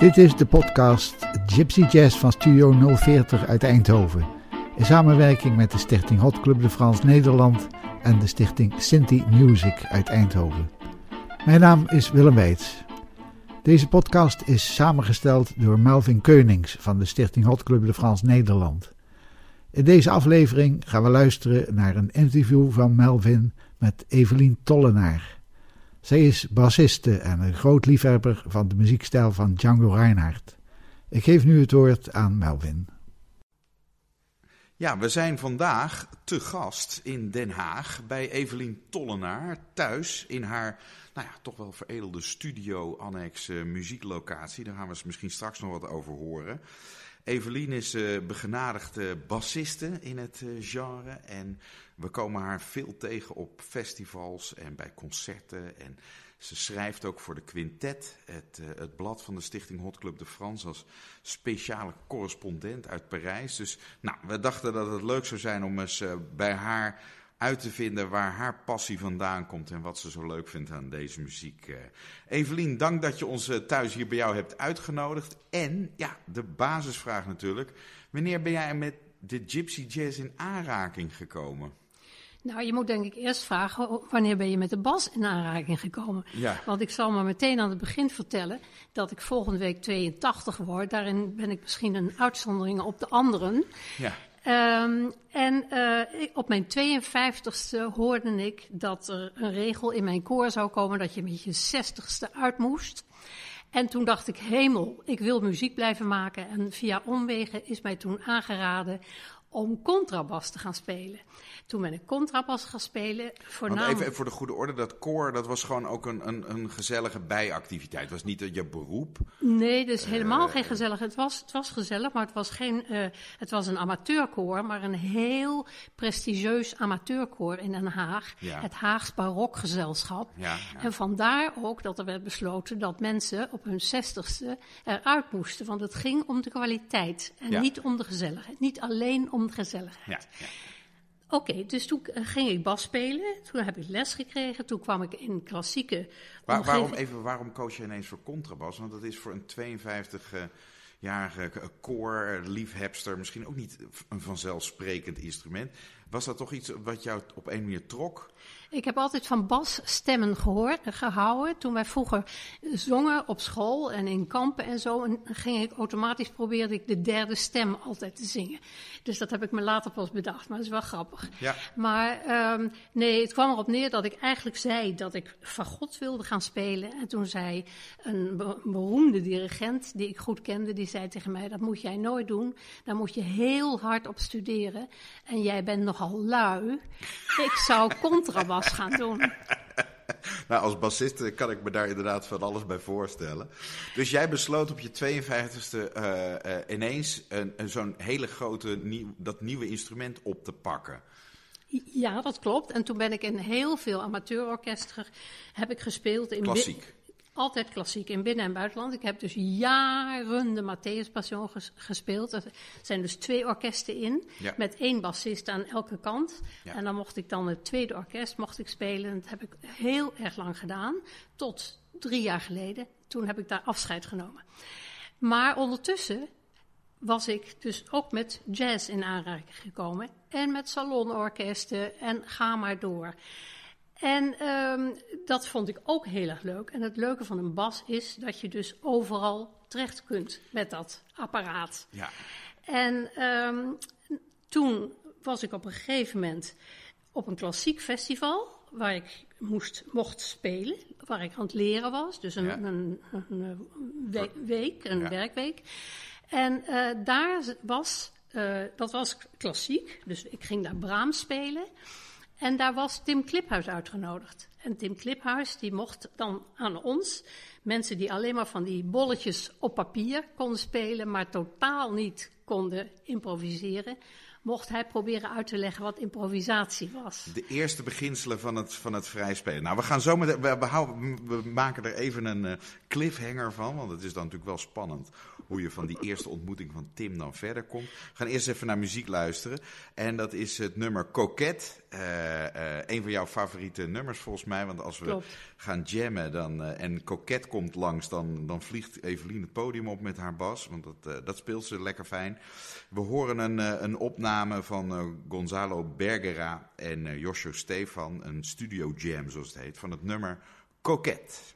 Dit is de podcast Gypsy Jazz van Studio 040 uit Eindhoven. In samenwerking met de stichting Hot Club de France Nederland en de stichting Sinti Music uit Eindhoven. Mijn naam is Willem Weits. Deze podcast is samengesteld door Melvin Keunings van de stichting Hot Club de France Nederland. In deze aflevering gaan we luisteren naar een interview van Melvin met Evelien Tollenaar. Zij is bassiste en een groot liefhebber van de muziekstijl van Django Reinhardt. Ik geef nu het woord aan Melvin. Ja, we zijn vandaag te gast in Den Haag bij Evelien Tollenaar, thuis in haar nou ja, toch wel veredelde studio-annex uh, muzieklocatie. Daar gaan we misschien straks nog wat over horen. Evelien is uh, begenadigde bassiste in het uh, genre en we komen haar veel tegen op festivals en bij concerten. En ze schrijft ook voor de Quintet, het, uh, het blad van de Stichting Hot Club de France, als speciale correspondent uit Parijs. Dus nou, we dachten dat het leuk zou zijn om eens bij haar uit te vinden waar haar passie vandaan komt en wat ze zo leuk vindt aan deze muziek. Uh, Evelien, dank dat je ons thuis hier bij jou hebt uitgenodigd. En ja, de basisvraag natuurlijk. Wanneer ben jij met de Gypsy Jazz in aanraking gekomen? Nou, je moet denk ik eerst vragen, wanneer ben je met de bas in aanraking gekomen? Ja. Want ik zal maar meteen aan het begin vertellen dat ik volgende week 82 word. Daarin ben ik misschien een uitzondering op de anderen. Ja. Um, en uh, op mijn 52ste hoorde ik dat er een regel in mijn koor zou komen dat je met je 60ste uit moest. En toen dacht ik, hemel, ik wil muziek blijven maken. En via omwegen is mij toen aangeraden om contrabas te gaan spelen. Toen ben ik contrabas gaan spelen. Voornamelijk... Want even voor de goede orde, dat koor, dat was gewoon ook een, een, een gezellige bijactiviteit. Het was niet je beroep. Nee, dus helemaal uh, geen gezellig. Het was, het was gezellig, maar het was, geen, uh, het was een amateurkoor, maar een heel prestigieus amateurkoor in Den Haag. Ja. Het Haags Barokgezelschap. Ja, ja. En vandaar ook dat er werd besloten dat mensen op hun zestigste eruit moesten. Want het ging om de kwaliteit en niet om de gezelligheid. Niet alleen om de gezelligheid. Ja, ja. Oké, dus toen eh, ging ik bas spelen. Toen heb ik les gekregen. Toen kwam ik in klassieke Waar, omgeving. waarom, even, waarom koos je ineens voor contrabas? Want dat is voor een 52-jarige koorliefhebster misschien ook niet een vanzelfsprekend instrument. Was dat toch iets wat jou op een manier trok? Ik heb altijd van basstemmen gehoord, gehouden. Toen wij vroeger zongen op school en in kampen en zo, en ging ik automatisch probeerde ik de derde stem altijd te zingen. Dus dat heb ik me later pas bedacht, maar dat is wel grappig. Ja. Maar um, nee, het kwam erop neer dat ik eigenlijk zei dat ik fagot wilde gaan spelen. En toen zei een be beroemde dirigent die ik goed kende, die zei tegen mij, dat moet jij nooit doen. Daar moet je heel hard op studeren. En jij bent nogal lui. Ik zou contrabas gaan doen. Nou, als bassist kan ik me daar inderdaad van alles bij voorstellen. Dus jij besloot op je 52e uh, uh, ineens een, een zo'n hele grote, nieuw, dat nieuwe instrument op te pakken. Ja, dat klopt. En toen ben ik in heel veel amateurorkesten heb ik gespeeld. In Klassiek. Altijd klassiek in binnen- en buitenland. Ik heb dus jaren de Matthäus Passion ges gespeeld. Er zijn dus twee orkesten in, Ja. met één bassist aan elke kant. Ja. En dan mocht ik dan het tweede orkest mocht ik spelen. En dat heb ik heel erg lang gedaan, tot drie jaar geleden. Toen heb ik daar afscheid genomen. Maar ondertussen was ik dus ook met jazz in aanraking gekomen. En met salonorkesten en ga maar door. En um, dat vond ik ook heel erg leuk. En het leuke van een bas is dat je dus overal terecht kunt met dat apparaat. Ja. En um, toen was ik op een gegeven moment op een klassiek festival waar ik moest, mocht spelen, waar ik aan het leren was. Dus een, Ja. een, een, we- week, een Ja. werkweek. En uh, daar was, uh, dat was klassiek, dus ik ging daar Brahms spelen. En daar was Tim Kliphuis uitgenodigd. En Tim Kliphuis die mocht dan aan ons, mensen die alleen maar van die bolletjes op papier konden spelen, maar totaal niet konden improviseren, mocht hij proberen uit te leggen wat improvisatie was. De eerste beginselen van het, van het vrij spelen. Nou, we gaan zo met, we, behouden, we maken er even een uh, cliffhanger van, want het is dan natuurlijk wel spannend hoe je van die eerste ontmoeting van Tim dan verder komt. We gaan eerst even naar muziek luisteren. En dat is het nummer Coquette. Uh, uh, een van jouw favoriete nummers volgens mij. Want als we Klopt. gaan jammen dan, uh, en Coquette komt langs, dan, dan vliegt Evelien het podium op met haar bas. Want dat, dat speelt ze lekker fijn. We horen een, een opname opname van eh, Gonzalo Bergera en eh, Josjo Stefan, een studio jam zoals het heet, van het nummer coquet.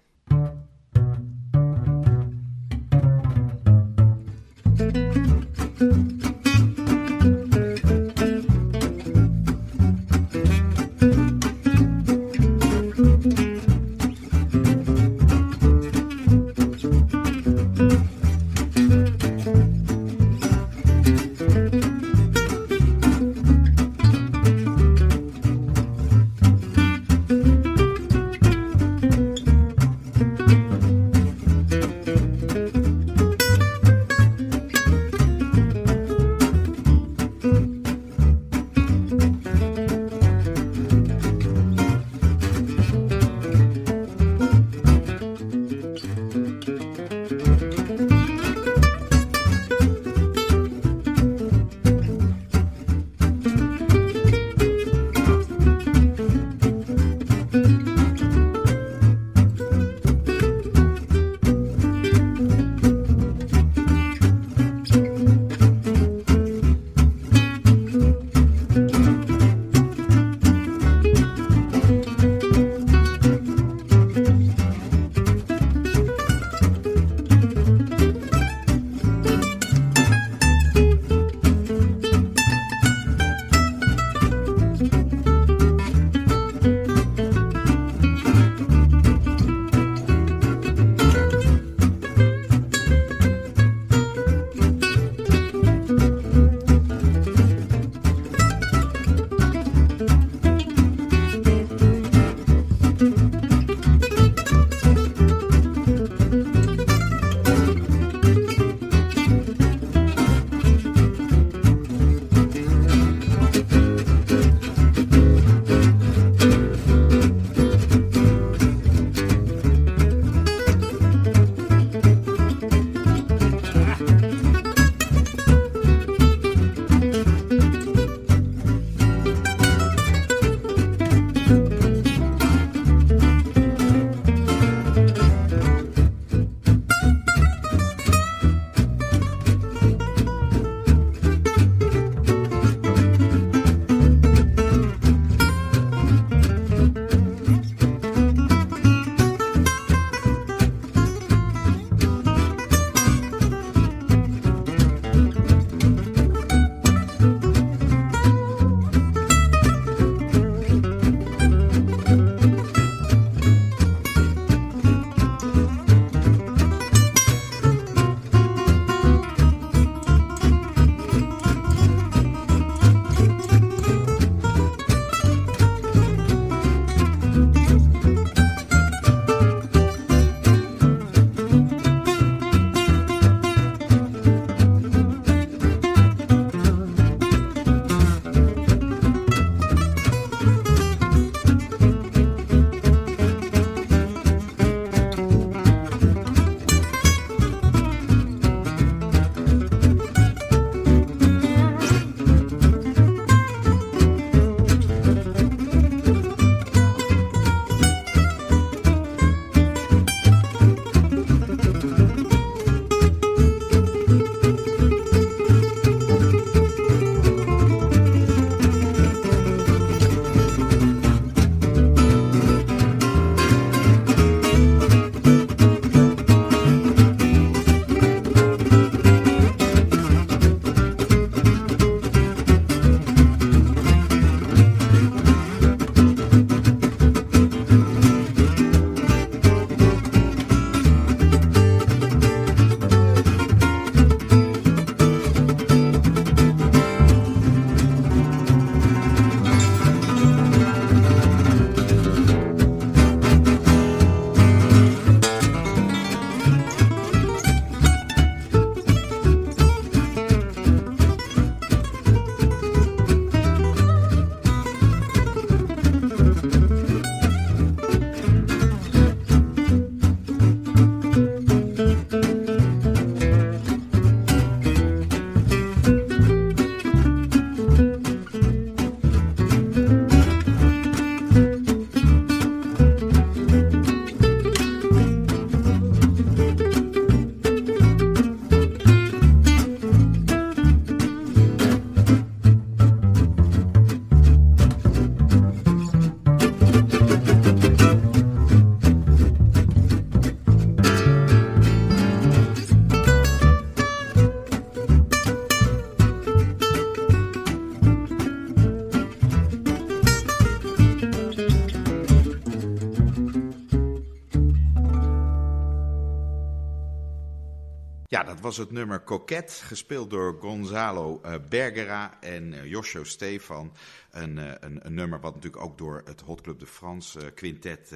Was het nummer Coquette, gespeeld door Gonzalo uh, Bergera en uh, Joshua Stefan. Een, uh, een, een, nummer wat natuurlijk ook door het Hot Club de France quintet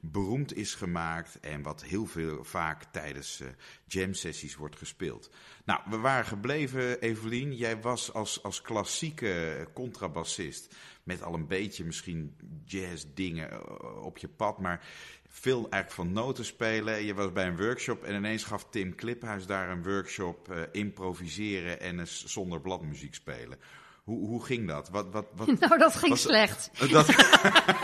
beroemd is gemaakt. En wat heel veel vaak tijdens jam sessies wordt gespeeld. Nou, we waren gebleven, Evelien. Jij was als, als klassieke contrabassist met al een beetje misschien jazz dingen op je pad. Maar veel eigenlijk van noten spelen. Je was bij een workshop en ineens gaf Tim Kliphuis daar een workshop uh, improviseren en eens zonder bladmuziek spelen. Hoe, hoe ging dat? Wat, wat, wat, nou, dat ging slecht. Dat,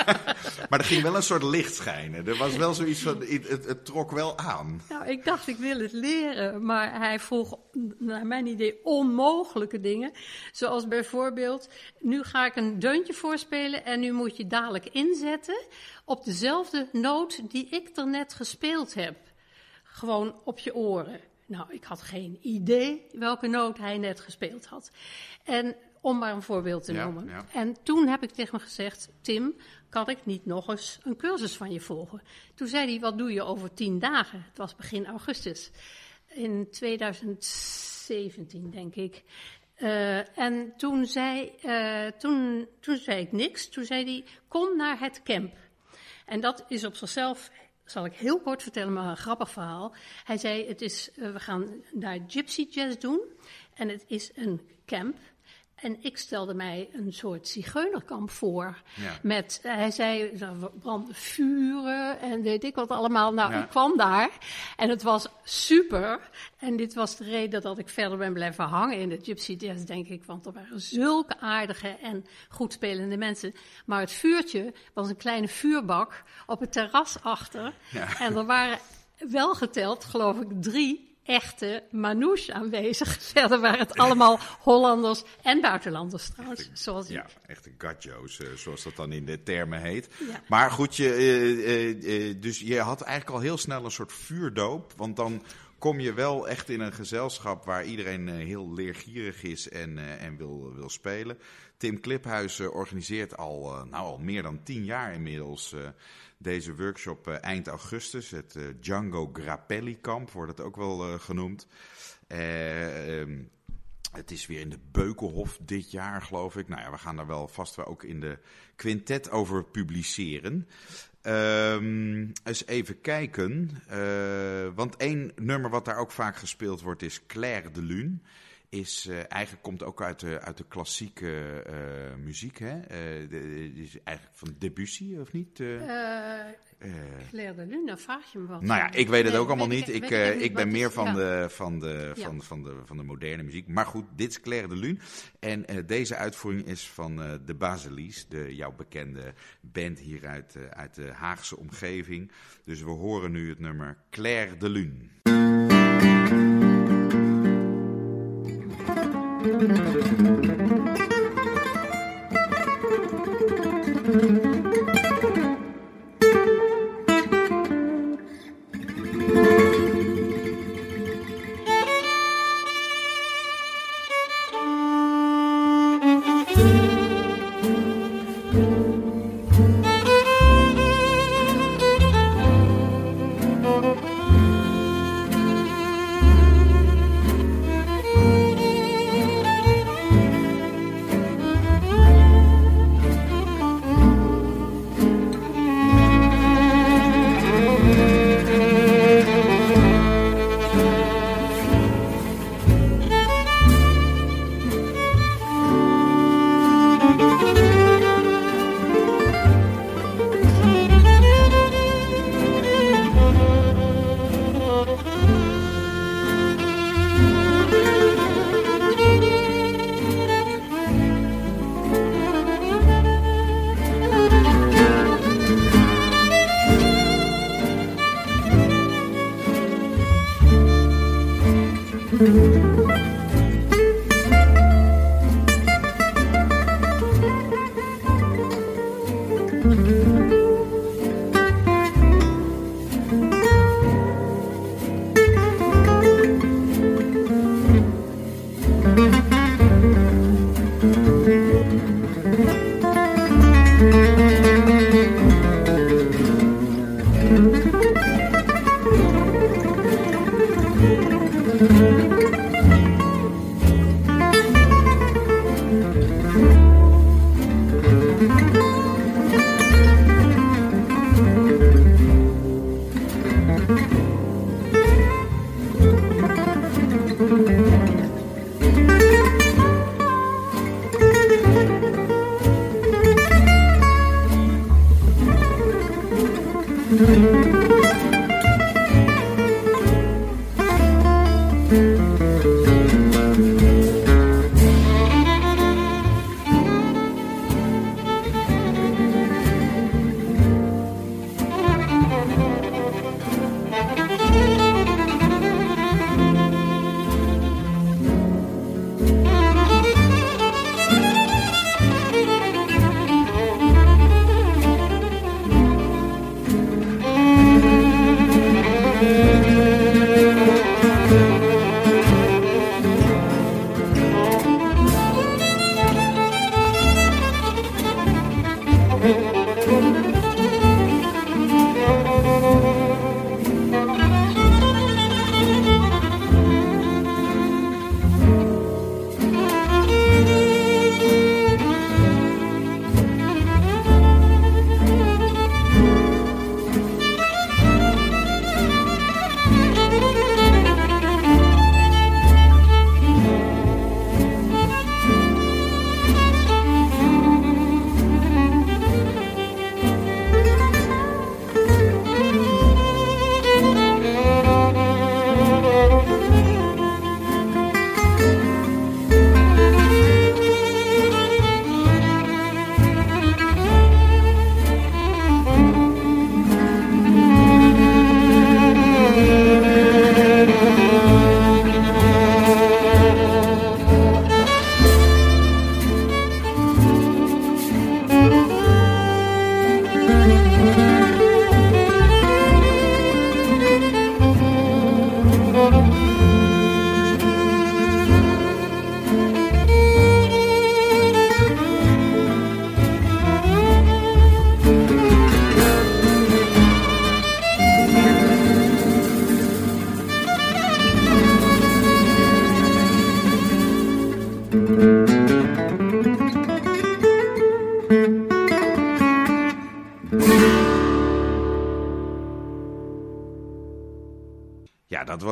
maar er ging wel een soort licht schijnen. Er was wel zoiets van, het, het, het, trok wel aan. Nou, ik dacht, ik wil het leren. Maar hij vroeg, naar mijn idee, onmogelijke dingen. Zoals bijvoorbeeld, nu ga ik een deuntje voorspelen en nu moet je dadelijk inzetten op dezelfde noot die ik er net gespeeld heb. Gewoon op je oren. Nou, ik had geen idee welke noot hij net gespeeld had. En om maar een voorbeeld te noemen. En toen heb ik tegen hem gezegd: Tim, kan ik niet nog eens een cursus van je volgen? Toen zei hij: Wat doe je over tien dagen? Het was begin augustus. In 2017, denk ik. Uh, en toen zei, uh, toen, toen zei ik niks. Toen zei hij: Kom naar het camp. En dat is op zichzelf zal ik heel kort vertellen, maar een grappig verhaal. Hij zei: het is, uh, We gaan daar Gypsy Jazz doen. En het is een camp. En ik stelde mij een soort zigeunerkamp voor. Met, eh, hij zei, er brandden vuren en weet ik wat allemaal. Nou, ik kwam daar en het was super. En dit was de reden dat ik verder ben blijven hangen in de Gypsy Jazz, denk ik. Want er waren zulke aardige en goed spelende mensen. Maar het vuurtje was een kleine vuurbak op het terras achter. En er waren wel geteld, geloof ik, drie echte manouche aanwezig. Verder waren het allemaal Hollanders en buitenlanders trouwens. Zoals ja, echte gatjo's, eh, zoals dat dan in de termen heet. Maar goed, je, uh, uh, dus je had eigenlijk al heel snel een soort vuurdoop. Want dan kom je wel echt in een gezelschap waar iedereen heel leergierig is en, en wil, wil spelen. Tim Kliphuis organiseert al, nou, al meer dan tien jaar inmiddels deze workshop eh, eind augustus. Het eh, Django Grappelli kamp wordt het ook wel eh, genoemd. Ehm, het is weer in de Beukenhof dit jaar, geloof ik. Nou ja, we gaan daar wel vast wel ook in de quintet over publiceren. Um, eens even kijken. want één nummer wat daar ook vaak gespeeld wordt is Claire de Lune is uh, eigenlijk komt ook uit de, uit de klassieke uh, muziek. Hè? Uh, de, is eigenlijk van Debussy, of niet? Claire de Lune, vraag je me wat. Nou ja, ik weet het ook allemaal niet. Ik, ik, ik ben meer van, de, van, de, van, van, de, van de moderne muziek. Maar goed, dit is Claire de Lune. En deze uitvoering is van de Basilies, de jouw bekende band hier uit, uit de Haagse omgeving. Dus we horen nu het nummer Claire de Lune. Thank you.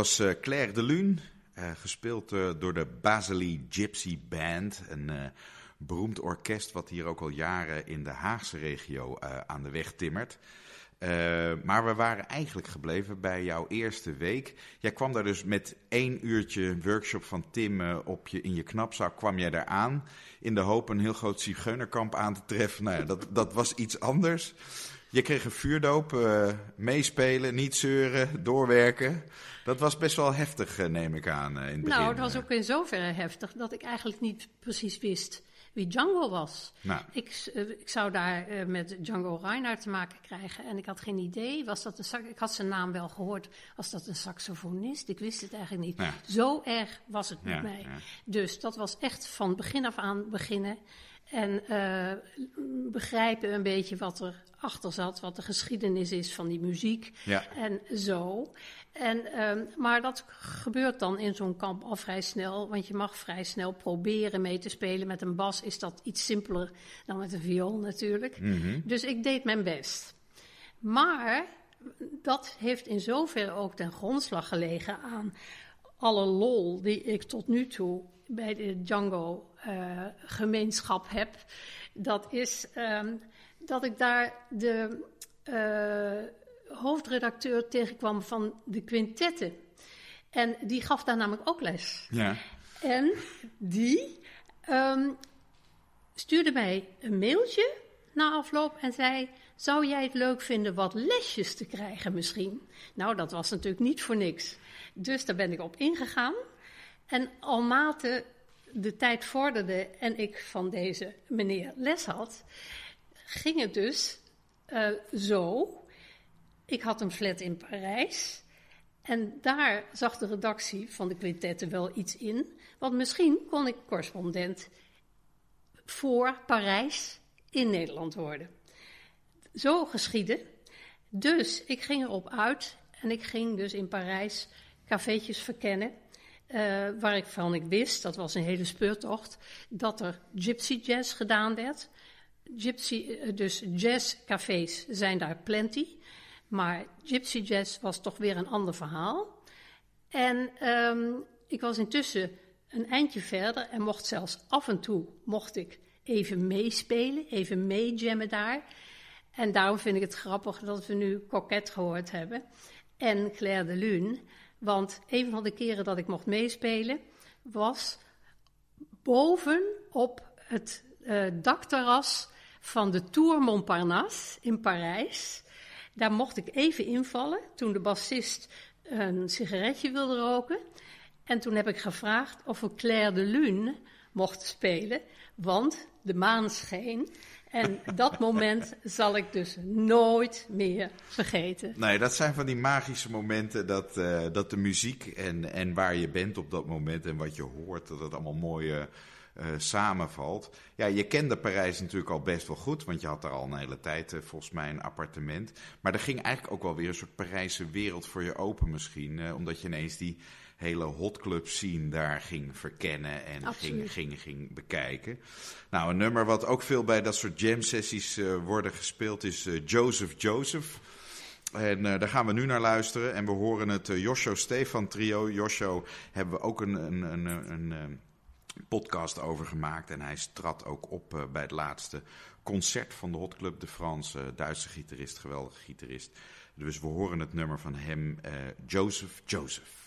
Was uh, Claire de Lune, uh, gespeeld uh, door de Basely Gypsy Band. Een beroemd orkest wat hier ook al jaren in de Haagse regio aan de weg timmert. maar we waren eigenlijk gebleven bij jouw eerste week. Jij kwam daar dus met één uurtje workshop van Tim op je, in je knapzak, kwam jij daar aan. In de hoop een heel groot zigeunerkamp aan te treffen. Nou ja, dat, dat was iets anders. Je kreeg een vuurdoop, meespelen, niet zeuren, doorwerken. Dat was best wel heftig, eh, neem ik aan, eh, in het begin. Nou, het was ook in zoverre heftig dat ik eigenlijk niet precies wist wie Django was. Nou. Ik, ik zou daar met Django Reinhardt te maken krijgen en ik had geen idee. Was dat een ik had zijn naam wel gehoord. Was dat een saxofonist? Ik wist het eigenlijk niet. Zo erg was het met mij. Dus dat was echt van begin af aan beginnen. En uh, begrijpen een beetje wat er achter zat, wat de geschiedenis is van die muziek en zo. En, um, maar dat gebeurt dan in zo'n kamp al vrij snel, want je mag vrij snel proberen mee te spelen. Met een bas is dat iets simpeler dan met een viool natuurlijk. Mhm. Dus ik deed mijn best. Maar dat heeft in zoverre ook ten grondslag gelegen aan alle lol die ik tot nu toe bij de Django-gemeenschap uh, heb. Dat is um, dat ik daar de. Uh, hoofdredacteur tegenkwam van de quintetten. En die gaf daar namelijk ook les. Ja. En die um, stuurde mij een mailtje na afloop en zei: Zou jij het leuk vinden wat lesjes te krijgen misschien? Nou, dat was natuurlijk niet voor niks. Dus daar ben ik op ingegaan. En almate de tijd vorderde en ik van deze meneer les had, ging het dus uh, zo ik had een flat in Parijs. En daar zag de redactie van de quintetten wel iets in. Want misschien kon ik correspondent voor Parijs in Nederland worden. Zo geschiedde. Dus ik ging erop uit en ik ging dus in Parijs cafeetjes verkennen. Uh, waar ik van ik wist, dat was een hele speurtocht, dat er gypsy jazz gedaan werd. Gypsy, uh, dus jazzcafés zijn daar plenty. Maar Gypsy Jazz was toch weer een ander verhaal. En um, ik was intussen een eindje verder en mocht zelfs af en toe mocht ik even meespelen, even meejammen daar. En daarom vind ik het grappig dat we nu Coquet gehoord hebben en Claire de Lune. Want een van de keren dat ik mocht meespelen was boven op het uh, dakterras van de Tour Montparnasse in Parijs. Daar mocht ik even invallen toen de bassist een sigaretje wilde roken. En toen heb ik gevraagd of we Claire de Lune mochten spelen, want de maan scheen. En dat moment zal ik dus nooit meer vergeten. Nee, dat zijn van die magische momenten dat, uh, dat de muziek en, en waar je bent op dat moment en wat je hoort, dat het allemaal mooi uh, samenvalt. Ja, je kende Parijs natuurlijk al best wel goed, want je had daar al een hele tijd volgens mij een appartement. Maar er ging eigenlijk ook wel weer een soort Parijse wereld voor je open misschien, omdat je ineens die hele hotclub scene daar ging verkennen en ging, ging, ging bekijken. Nou, een nummer wat ook veel bij dat soort jam sessies uh, worden gespeeld is uh, Joseph Joseph. En uh, daar gaan we nu naar luisteren. En we horen het Josho Stefan trio. Josho hebben we ook een, een, een, een podcast over gemaakt. En hij trad ook op bij het laatste concert van de Hot Club de France. Duitse gitarist, geweldige gitarist. Dus we horen het nummer van hem, Joseph Joseph.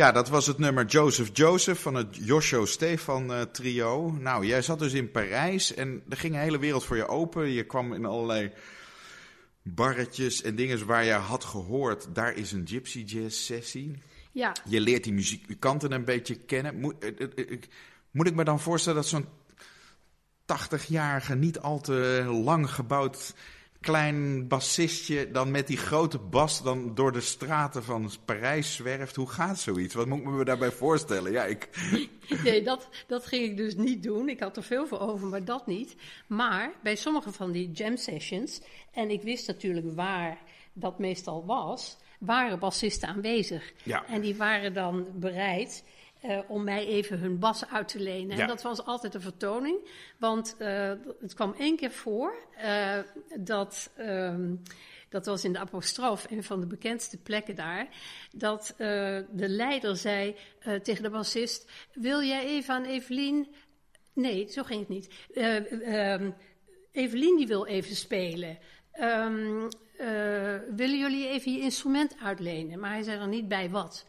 Ja, dat was het nummer Joseph Joseph van het Josho Stefan uh, trio. Nou, jij zat dus in Parijs en er ging een hele wereld voor je open. Je kwam in allerlei barretjes en dingen waar je had gehoord, daar is een gypsy jazz sessie. Ja. Je leert die muzikanten een beetje kennen. Moet, uh, uh, moet ik me dan voorstellen dat zo'n 80-jarige, niet al te lang gebouwd klein bassistje dan met die grote bas dan door de straten van Parijs zwerft? Hoe gaat zoiets? Wat moet ik me daarbij voorstellen? Ja, ik... Nee, dat, dat ging ik dus niet doen. Ik had er veel voor over, maar dat niet. Maar bij sommige van die jam sessions, en ik wist natuurlijk waar dat meestal was, waren bassisten aanwezig. Ja. En die waren dan bereid uh, om mij even hun bas uit te lenen. Ja. En dat was altijd een vertoning, want uh, het kwam één keer voor uh, dat. Um, dat was in de apostroof, een van de bekendste plekken daar. Dat de leider zei tegen de bassist: Wil jij even aan Evelien. Nee, zo ging het niet. Um, Evelien die wil even spelen. Um, willen jullie even je instrument uitlenen? Maar hij zei er niet bij wat.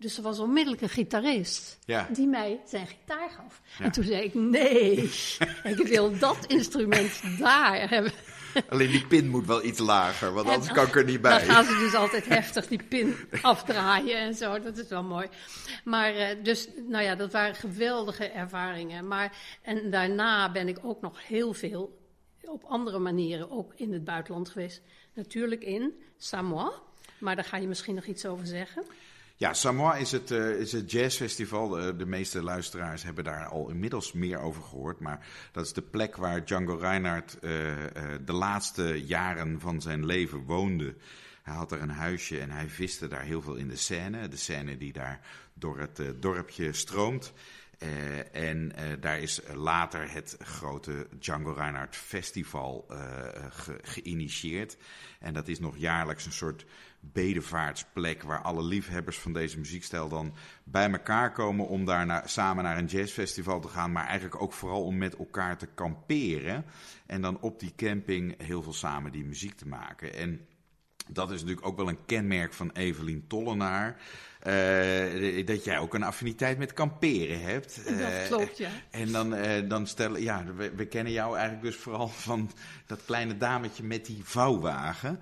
Dus er was onmiddellijk een gitarist ja. die mij zijn gitaar gaf. Ja. En toen zei ik, nee, ik wil dat instrument daar hebben. Alleen die pin moet wel iets lager, want anders kan ik er niet bij. Dan gaan ze dus altijd heftig die pin afdraaien en zo. Dat is wel mooi. Maar uh, dus, nou ja, dat waren geweldige ervaringen. Maar, en daarna ben ik ook nog heel veel op andere manieren ook in het buitenland geweest. Natuurlijk in Samoa, maar daar ga je misschien nog iets over zeggen. Ja, Samoa is het, uh, is het jazzfestival. De, de, meeste luisteraars hebben daar al inmiddels meer over gehoord. Maar dat is de plek waar Django Reinhardt uh, de laatste jaren van zijn leven woonde. Hij had er een huisje en hij viste daar heel veel in de Seine. De Seine die daar door het dorpje stroomt. En daar is later het grote Django Reinhardt Festival ge geïnitieerd. En dat is nog jaarlijks een soort bedevaartsplek waar alle liefhebbers van deze muziekstijl dan bij elkaar komen om daar samen naar een jazzfestival te gaan, maar eigenlijk ook vooral om met elkaar te kamperen en dan op die camping heel veel samen die muziek te maken. En dat is natuurlijk ook wel een kenmerk van Evelien Tollenaar. Uh, dat jij ook een affiniteit met kamperen hebt. Dat uh, klopt, ja. En dan, uh, dan stellen, ja, we, we, kennen jou eigenlijk dus vooral van dat kleine dametje met die vouwwagen.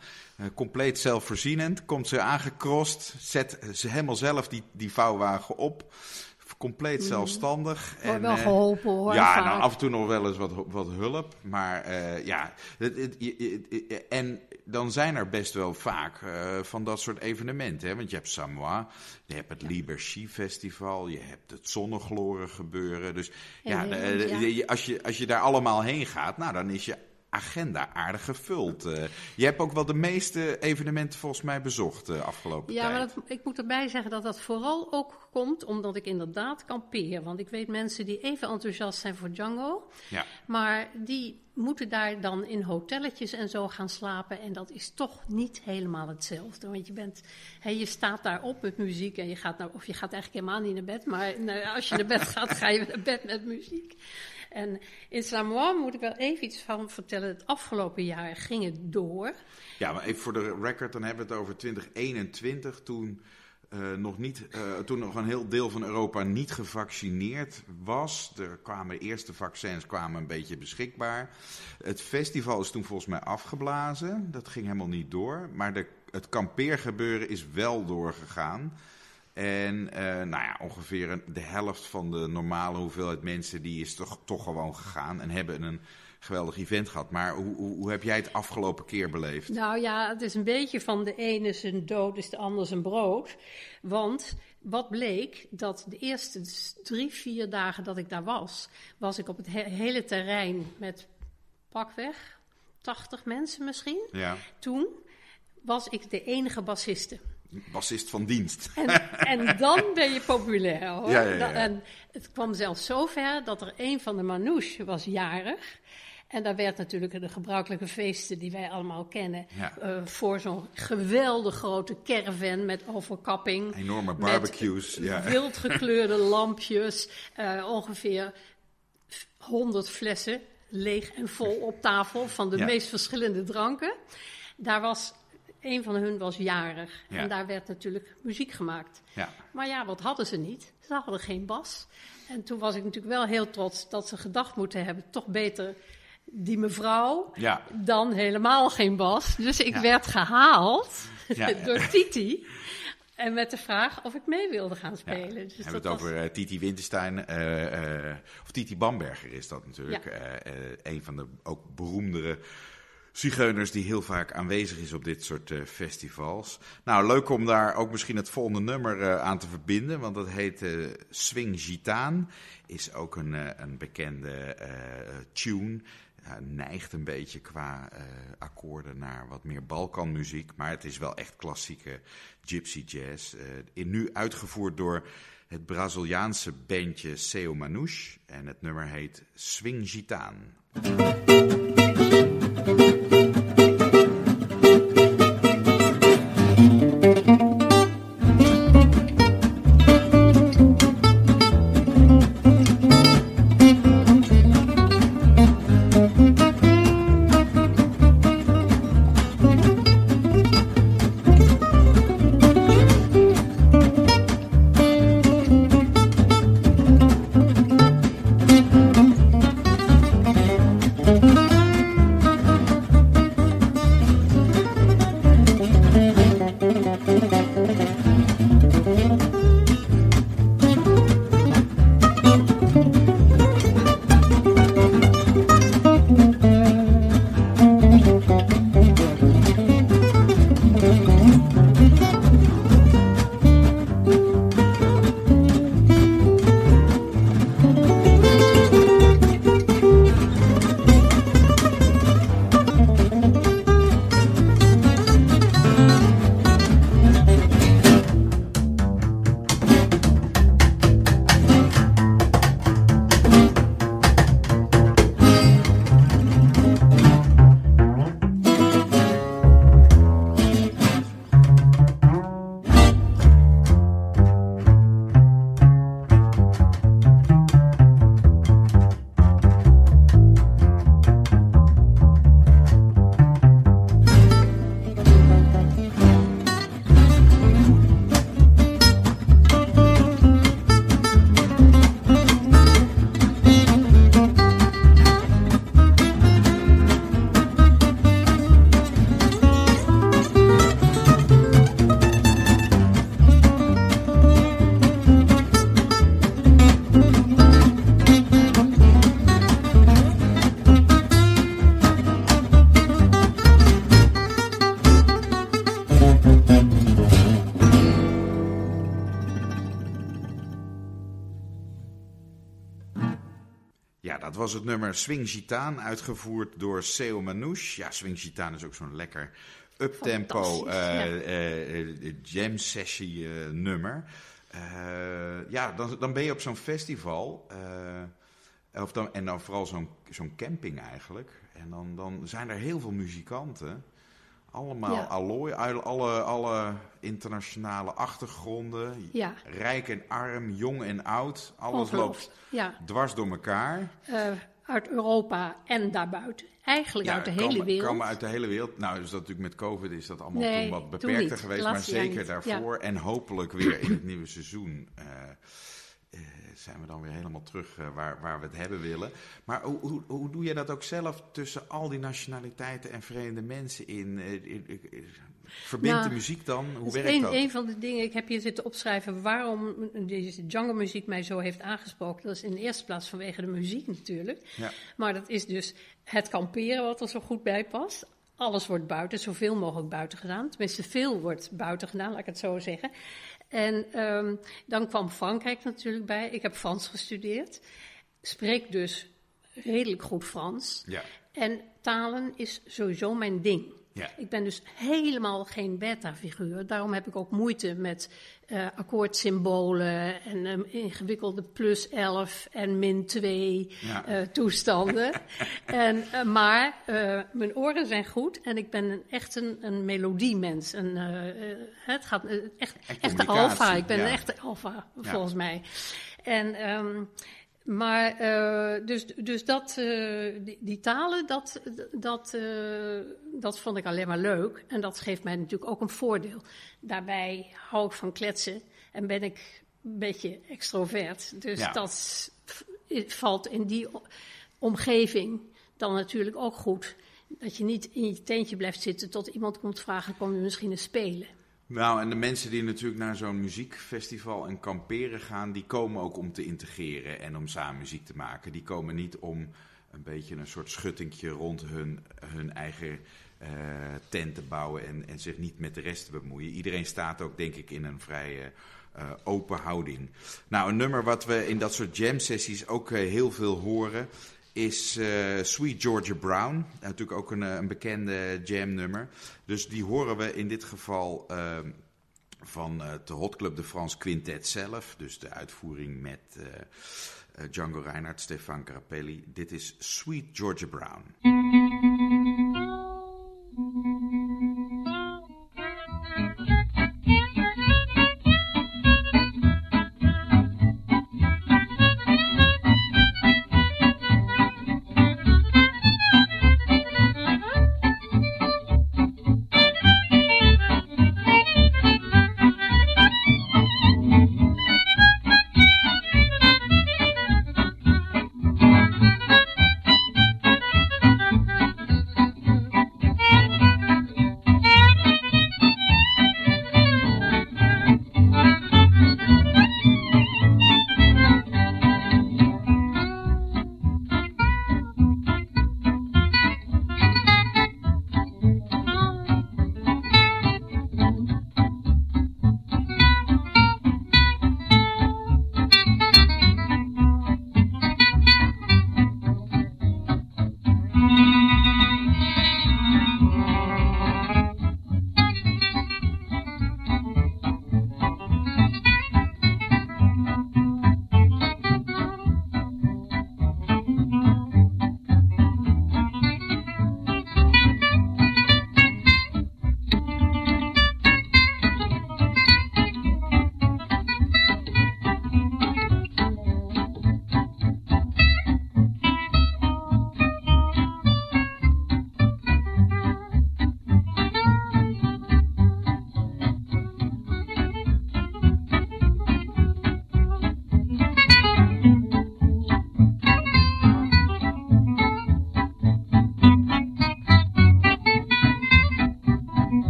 compleet zelfvoorzienend, komt ze aangekrost, zet ze helemaal zelf die, die vouwwagen op. Compleet zelfstandig. Mm. En, wel geholpen hoor. Ja, vaak. nou, af en toe nog wel eens wat, wat hulp. Maar ja, het, het, het, en dan zijn er best wel vaak uh, van dat soort evenementen. Hè? Want je hebt Samoa, je hebt het Liber Ski Festival, je hebt het Zonnegloren gebeuren. Dus ja, ja, de, ja. Als, je, als je daar allemaal heen gaat, nou, dan is je agenda aardig gevuld. Uh, je hebt ook wel de meeste evenementen volgens mij bezocht de uh, afgelopen ja, tijd. Ja, maar dat, ik moet erbij zeggen dat dat vooral ook komt omdat ik inderdaad kampeer. Want ik weet mensen die even enthousiast zijn voor Django, ja. maar die moeten daar dan in hotelletjes en zo gaan slapen. En dat is toch niet helemaal hetzelfde. Want je, bent, hè, je staat daar op met muziek en je gaat naar, of je gaat eigenlijk helemaal niet naar bed. Maar nou, als je naar bed gaat, ga je naar bed met muziek. En in Samoa moet ik wel even iets van vertellen. Het afgelopen jaar ging het door. Ja, maar even voor de record, dan hebben we het over 2021. Toen, uh, nog, niet, uh, toen nog een heel deel van Europa niet gevaccineerd was. Er kwamen eerste vaccins kwamen een beetje beschikbaar. Het festival is toen volgens mij afgeblazen. Dat ging helemaal niet door. Maar de, het kampeergebeuren is wel doorgegaan. En uh, nou ja, ongeveer een, de helft van de normale hoeveelheid mensen die is toch, toch gewoon gegaan en hebben een geweldig event gehad. Maar hoe, hoe, hoe, heb jij het afgelopen keer beleefd? Nou ja, het is een beetje van de ene zijn dood is de ander zijn brood. Want wat bleek, dat de eerste drie, vier dagen dat ik daar was, was ik op het he hele terrein met pakweg 80 mensen misschien. Ja. Toen was ik de enige bassiste. Bassist van dienst. En, en, dan ben je populair hoor. Ja, ja, ja. En het kwam zelfs zover dat er een van de manouche was jarig. En daar werd natuurlijk de gebruikelijke feesten die wij allemaal kennen. Uh, voor zo'n geweldig grote caravan met overkapping. Enorme barbecues. Met ja. wild gekleurde lampjes. Uh, ongeveer 100 flessen leeg en vol op tafel van de meest verschillende dranken. Daar was, een van hun was jarig. Ja. En daar werd natuurlijk muziek gemaakt. Ja. Maar ja, wat hadden ze niet? Ze hadden geen bas. En toen was ik natuurlijk wel heel trots dat ze gedacht moeten hebben, toch beter die mevrouw Ja. dan helemaal geen bas. Dus ik Ja. werd gehaald Ja. door Titi. En met de vraag of ik mee wilde gaan Ja, spelen. we Dus hebben het was- over eh, Titi Winterstein, eh, eh, of Titi Bamberger is dat natuurlijk. Ja. Een van de ook beroemdere Zigeuners die heel vaak aanwezig is op dit soort uh, festivals. Nou, leuk om daar ook misschien het volgende nummer uh, aan te verbinden, want dat heet uh, Swing Gitaan. Is ook een, een bekende tune. Neigt een beetje qua akkoorden naar wat meer Balkanmuziek, maar het is wel echt klassieke gypsy jazz. in, nu uitgevoerd door het Braziliaanse bandje Seu Manouche en het nummer heet Swing Gitaan. Was het nummer Swing Gitaan, uitgevoerd door Seo Manouche. Ja, Swing Gitaan is ook zo'n lekker uptempo uh, uh, jam sessie nummer. ja, dan, dan ben je op zo'n festival. of dan, en dan vooral zo'n zo'n camping eigenlijk. En dan, dan zijn er heel veel muzikanten. Allemaal ja. allooi, alle, alle internationale achtergronden. Ja. Rijk en arm, jong en oud. Alles loopt ja. dwars door elkaar. Uh, uit Europa en daarbuiten. Eigenlijk uit de hele wereld. Komen uit de hele wereld. Nou, dus dat natuurlijk met COVID is dat allemaal nee, toen wat beperkter geweest. maar zeker daarvoor. En hopelijk weer in het nieuwe seizoen. Uh, zijn we dan weer helemaal terug uh, waar, waar we het hebben willen. Maar hoe, hoe, hoe doe je dat ook zelf tussen al die nationaliteiten en vreemde mensen in? Uh, verbindt nou, de muziek dan? Hoe werkt een, dat? Een van de dingen, ik heb hier zitten opschrijven waarom deze jungle muziek mij zo heeft aangesproken. Dat is in de eerste plaats vanwege de muziek natuurlijk. Ja. Maar dat is dus het kamperen wat er zo goed bij past. Alles wordt buiten, zoveel mogelijk buiten gedaan. Tenminste, veel wordt buiten gedaan, laat ik het zo zeggen. En um, dan kwam Frankrijk natuurlijk bij. Ik heb Frans gestudeerd. Spreek dus redelijk goed Frans. Ja. En talen is sowieso mijn ding. Ja. Ik ben dus helemaal geen beta-figuur. Daarom heb ik ook moeite met uh, akkoordsymbolen en um, ingewikkelde plus 11 en min 2 ja. uh, toestanden. en, uh, maar mijn oren zijn goed en ik ben een, echt een, een melodiemens. Een, het gaat echt, echte alfa. Ik ben ja. een echte alfa, volgens mij. En um, maar uh, dus, dus dat, uh, die, die, talen, dat, dat, uh, dat vond ik alleen maar leuk. En dat geeft mij natuurlijk ook een voordeel. Daarbij hou ik van kletsen en ben ik een beetje extrovert. Dus ja. dat valt in die omgeving dan natuurlijk ook goed. Dat je niet in je tentje blijft zitten tot iemand komt vragen: kom je misschien eens spelen? Nou, en de mensen die natuurlijk naar zo'n muziekfestival en kamperen gaan, die komen ook om te integreren en om samen muziek te maken. Die komen niet om een beetje een soort schuttingje rond hun, hun eigen uh, tent te bouwen en, en zich niet met de rest te bemoeien. Iedereen staat ook, denk ik, in een vrij uh, open houding. Nou, een nummer wat we in dat soort jam sessies ook heel veel horen is Sweet Georgia Brown. Natuurlijk ook een, een bekende jam nummer. Dus die horen we in dit geval ehm, van de Hot Club de France Quintet zelf. Dus de uitvoering met Django Reinhardt, Stefan Carapelli. Dit is Sweet Georgia Brown.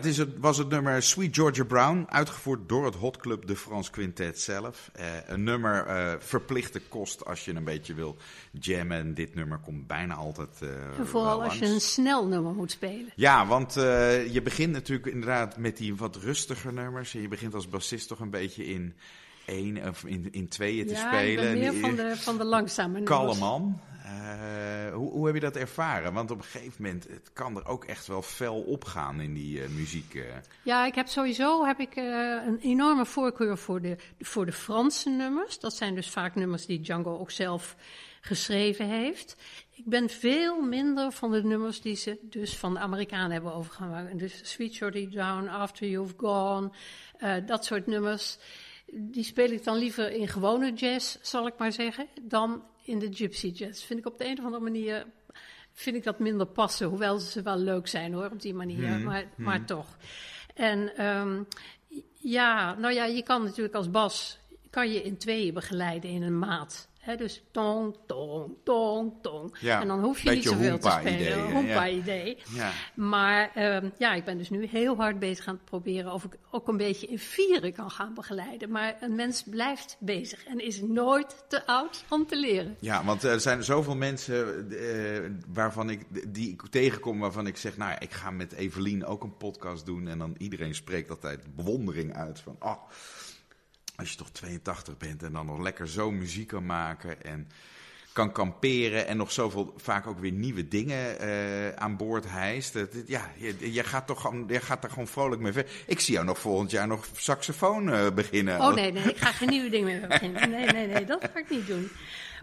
Dat is het, was het nummer Sweet Georgia Brown, uitgevoerd door het Hot Club de France Quintet zelf. Uh, een nummer uh, verplichte kost als je een beetje wil jammen. Dit nummer komt bijna altijd uh, Vooral als je een snel nummer moet spelen. Ja, want je begint natuurlijk inderdaad met die wat rustiger nummers. En je begint als bassist toch een beetje in één of in, in tweeën te ja, spelen. Ja, meer van de, van de langzame Kalle man. Uh, hoe, hoe, heb je dat ervaren? Want op een gegeven moment het kan er ook echt wel fel opgaan in die uh, muziek. Uh. Ja, ik heb sowieso heb ik, een enorme voorkeur voor de, voor de Franse nummers. Dat zijn dus vaak nummers die Django ook zelf geschreven heeft. Ik ben veel minder van de nummers die ze dus van de Amerikanen hebben overgenomen. Dus Sweet Shorty Down, After You've Gone, dat soort nummers. Die speel ik dan liever in gewone jazz, zal ik maar zeggen, dan in de gypsy jazz. Vind ik op de een of andere manier vind ik dat minder passen. Hoewel ze wel leuk zijn hoor, op die manier. Hmm, maar, hmm. maar toch. En um, ja, nou ja, je kan natuurlijk als bas kan je in tweeën begeleiden in een maat. Dus tong, tong, tong, tong. Ja, en dan hoef je niet zoveel te spelen. hè, Hoempa-idee. Ja. Maar ehm, ja, ik ben dus nu heel hard bezig aan het proberen of ik ook een beetje in vieren kan gaan begeleiden. Maar een mens blijft bezig en is nooit te oud om te leren. Ja, want er zijn zoveel mensen eh, waarvan ik, die ik tegenkom waarvan ik zeg, nou ik ga met Evelien ook een podcast doen. En dan iedereen spreekt altijd bewondering uit van, oh, als je toch 82 bent en dan nog lekker zo muziek kan maken en kan kamperen en nog zoveel, vaak ook weer nieuwe dingen eh, aan boord hijst. Ja, je, je gaat toch gewoon, je gaat daar gewoon vrolijk mee verder. Ik zie jou nog volgend jaar nog saxofoon eh, beginnen. Oh nee, nee, ik ga geen nieuwe dingen meer beginnen. Nee, nee, nee, dat ga ik niet doen.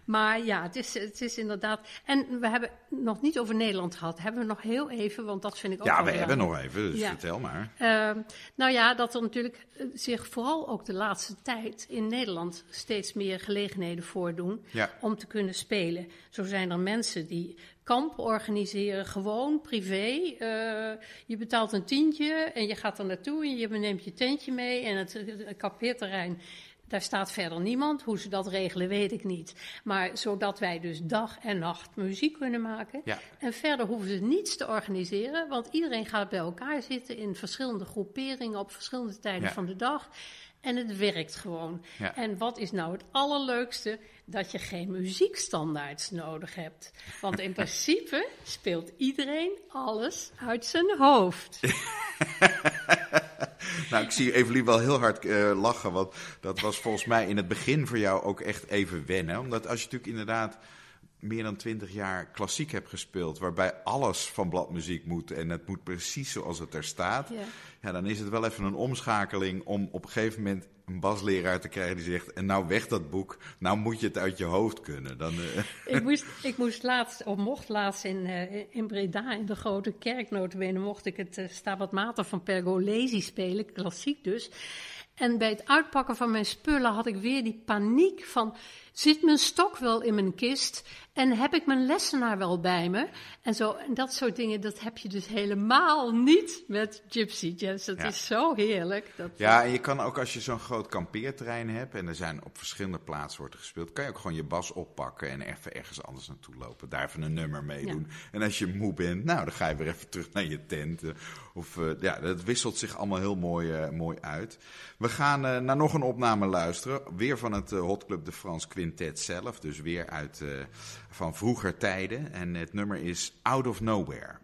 Maar ja, het is, het is inderdaad. En we hebben nog niet over Nederland gehad. Hebben we nog heel even, want dat vind ik ook Ja, we hebben nog even, dus Ja. vertel maar. Ehm, nou ja, dat er natuurlijk eh, zich vooral ook de laatste tijd in Nederland steeds meer gelegenheden voordoen Ja. om te kunnen spelen. Zo zijn er mensen die kampen organiseren, gewoon privé. Eh, je betaalt een tientje en je gaat er naartoe en je neemt je tentje mee en het, het. Daar staat verder niemand. Hoe ze dat regelen, weet ik niet. Maar zodat wij dus dag en nacht muziek kunnen maken. Ja. En verder hoeven ze niets te organiseren, want iedereen gaat bij elkaar zitten in verschillende groeperingen op verschillende tijden Ja. van de dag. En het werkt gewoon. Ja. En wat is nou het allerleukste? Dat je geen muziekstandaards nodig hebt. Want in principe speelt iedereen alles uit zijn hoofd. Nou, ik zie Evelien wel heel hard eh, lachen, want dat was volgens mij in het begin voor jou ook echt even wennen. Omdat als je natuurlijk inderdaad meer dan twintig jaar klassiek hebt gespeeld, waarbij alles van bladmuziek moet en het moet precies zoals het er staat, Ja. Ja, dan is het wel even een omschakeling om op een gegeven moment een basleraar te krijgen die zegt, en nou weg dat boek, nou moet je het uit je hoofd kunnen. Dan, eh, ik, moest, ik moest laatst, of mocht laatst in, eh, in Breda, in de grote kerk, notabene, mocht ik het uh, Stabat Mater van Pergolesi spelen, klassiek dus. En bij het uitpakken van mijn spullen had ik weer die paniek van, zit mijn stok wel in mijn kist? En heb ik mijn lessenaar wel bij me? En, zo, en dat soort dingen, dat heb je dus helemaal niet met Gypsy Jazz. Dat Ja. is zo heerlijk. Dat, Ja, en je kan ook als je zo'n groot kampeerterrein hebt en er zijn op verschillende plaatsen wordt gespeeld, kan je ook gewoon je bas oppakken en even ergens anders naartoe lopen. Daar even een nummer mee Ja. doen. En als je moe bent, nou, dan ga je weer even terug naar je tent. eh, Of, eh, ja, dat wisselt zich allemaal heel mooi, eh, mooi uit. We gaan naar nog een opname luisteren. Weer van het Hot Club de France Quintet zelf. Dus weer uit eh, van vroeger tijden. En het nummer is Out of Nowhere.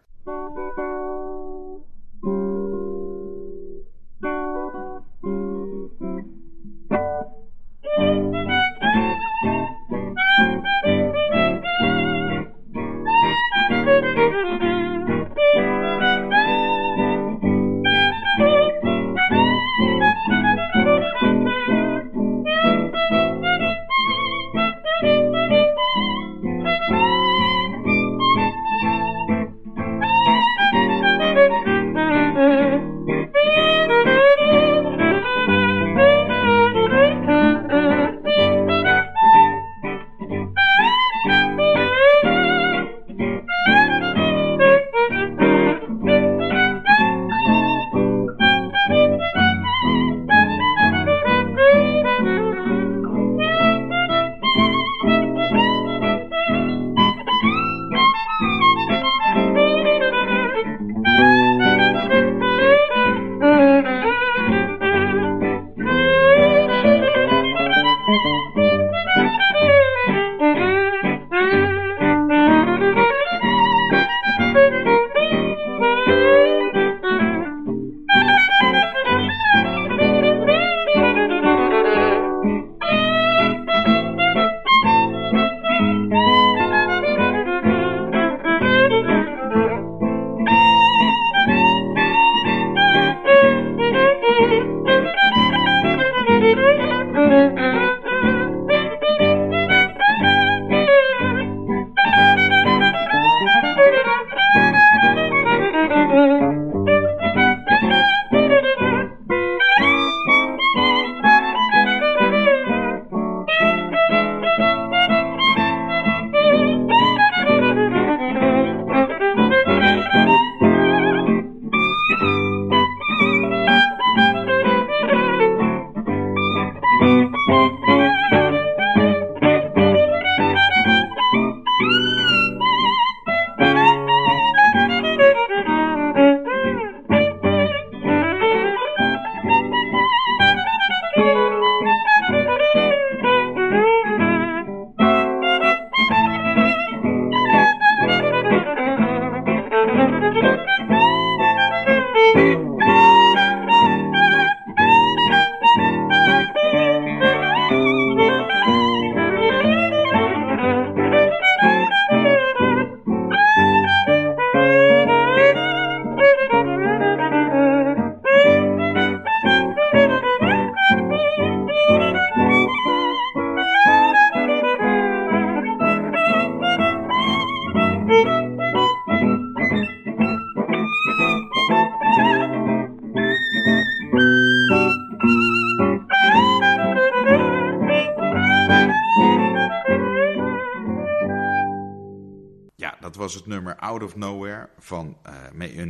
Out of Nowhere van,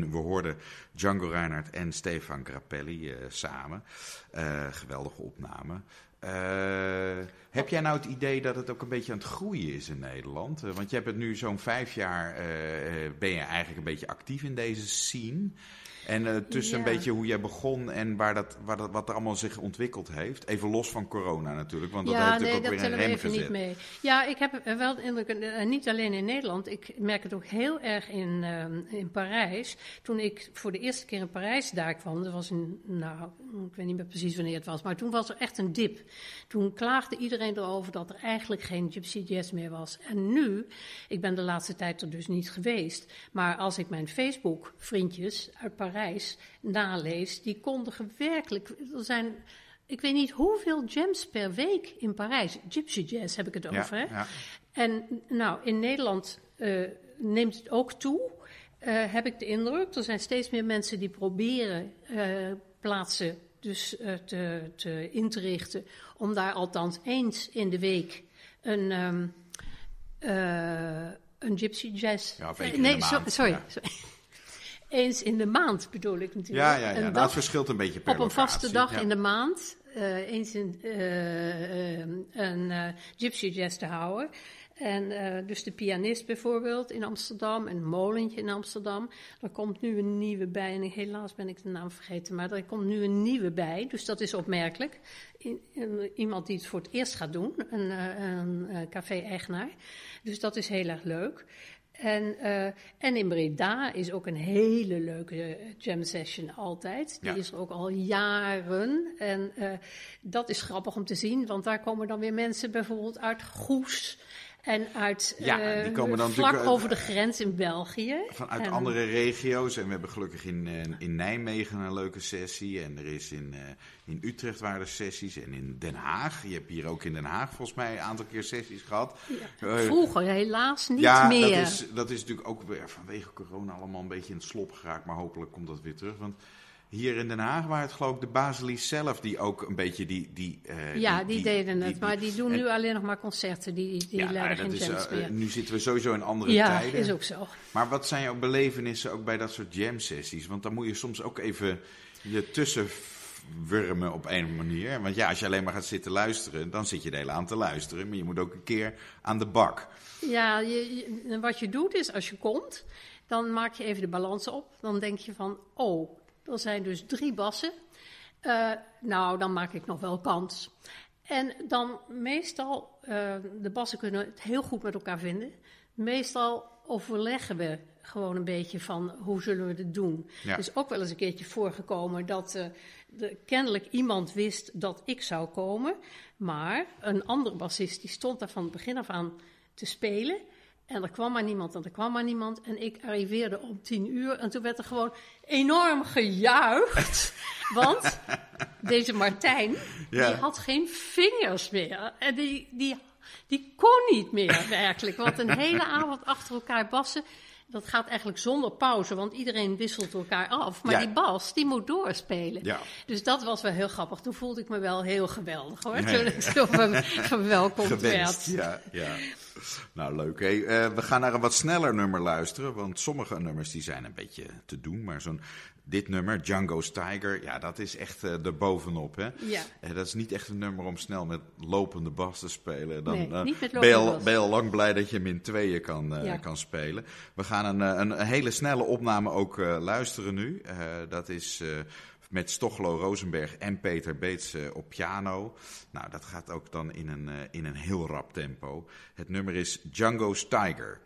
we hoorden Django Reinhardt en Stefan Grappelli samen. geweldige opname. heb jij nou het idee dat het ook een beetje aan het groeien is in Nederland? want je hebt het nu zo'n vijf jaar, ben je eigenlijk een beetje actief in deze scene. En uh, tussen een beetje hoe jij begon en waar dat, waar dat, wat er allemaal zich ontwikkeld heeft. Even los van corona natuurlijk, want dat ja, heeft nee, natuurlijk ook weer een rem gezet. niet mee. Ja, ik heb wel indruk, uh, niet alleen in Nederland, ik merk het ook heel erg in, uh, in Parijs. Toen ik voor de eerste keer in Parijs daar kwam, dat was een, nou, ik weet niet meer precies wanneer het was, maar toen was er echt een dip. Toen klaagde iedereen erover dat er eigenlijk geen Gypsy Jazz meer was. En nu, ik ben de laatste tijd er dus niet geweest, maar als ik mijn Facebook vriendjes uit Parijs Parijs nalees, die kondigen werkelijk. Er zijn, ik weet niet hoeveel jams per week in Parijs. Gypsy jazz heb ik het over. Hè? Ja. En nou, in Nederland uh, neemt het ook toe. Uh, heb ik de indruk. Er zijn steeds meer mensen die proberen uh, plaatsen dus, te, te, in te richten. Om daar althans eens in de week een, um, een gypsy jazz. Ja, nee, so, sorry. Ja. sorry eens in de maand bedoel ik natuurlijk. Ja, ja, ja. Nou, het verschilt een beetje per Op een vaste dag in de maand, uh, eens in, uh, een gypsy jazz te houden. En dus de pianist bijvoorbeeld in Amsterdam, en Molentje in Amsterdam. Er komt nu een nieuwe bij, en helaas ben ik de naam vergeten, maar er komt nu een nieuwe bij, dus dat is opmerkelijk. Iemand die het voor het eerst gaat doen, een, een café-eigenaar. Dus dat is heel erg leuk. En, uh, en in Breda is ook een hele leuke jam session altijd. Die is er ook al jaren. En uh, dat is grappig om te zien, want daar komen dan weer mensen bijvoorbeeld uit Goes. En uit ja, die komen dan vlak over de grens in België. Vanuit andere regio's. En we hebben gelukkig in, in Nijmegen een leuke sessie. En er is in, in Utrecht waren er sessies. En in Den Haag. Je hebt hier ook in Den Haag volgens mij een aantal keer sessies gehad. Ja, vroeger helaas niet ja, meer. Ja, dat is, dat is natuurlijk ook weer vanwege corona allemaal een beetje in het slop geraakt. Maar hopelijk komt dat weer terug. Want hier in Den Haag waren het geloof ik de Basilis zelf die ook een beetje die... die uh, ja, die, deden het, maar die doen nu alleen nog maar concerten, die, die ja, nou, geen jams uh, Nu zitten we sowieso in andere ja, tijden. Ja, is ook zo. Maar wat zijn jouw belevenissen ook bij dat soort jam sessies? Want dan moet je soms ook even je tussen wurmen op een manier. Want ja, als je alleen maar gaat zitten luisteren, dan zit je de hele aan te luisteren. Maar je moet ook een keer aan de bak. Ja, je, wat je doet is, als je komt, dan maak je even de balans op. Dan denk je van, oh, er zijn dus drie bassen. Uh, nou, dan maak ik nog wel kans. En dan meestal, uh, de bassen kunnen het heel goed met elkaar vinden. Meestal overleggen we gewoon een beetje van hoe zullen we dit doen. Ja. Er is ook wel eens een keertje voorgekomen dat uh, de, kennelijk iemand wist dat ik zou komen. Maar een andere bassist die stond daar van het begin af aan te spelen. En er kwam maar niemand en er kwam maar niemand. En ik arriveerde om tien uur en toen werd er gewoon enorm gejuicht. want deze Martijn, die had geen vingers meer. En die, die, die kon niet meer werkelijk. Want een hele avond achter elkaar bassen, dat gaat eigenlijk zonder pauze, want iedereen wisselt elkaar af. Maar die bas, die moet doorspelen. Ja. Dus dat was wel heel grappig. Toen voelde ik me wel heel geweldig hoor. Toen ik zo verwelkomd werd. Ja, ja. Nou, leuk. Hey, uh, we gaan naar een wat sneller nummer luisteren. Want sommige nummers die zijn een beetje te doen. Maar zo'n dit nummer, Django's Tiger, ja, dat is echt uh, er bovenop. Hè? Ja. Uh, dat is niet echt een nummer om snel met lopende bas te spelen. Dan nee, niet met ben, je al, ben je al lang blij dat je hem in tweeën kan, ja. kan spelen. We gaan een, een, hele snelle opname ook luisteren nu. dat is met Stochlo Rosenberg en Peter Beets eh, op piano. Nou, dat gaat ook dan in een, eh, in een heel rap tempo. Het nummer is Django's Tiger.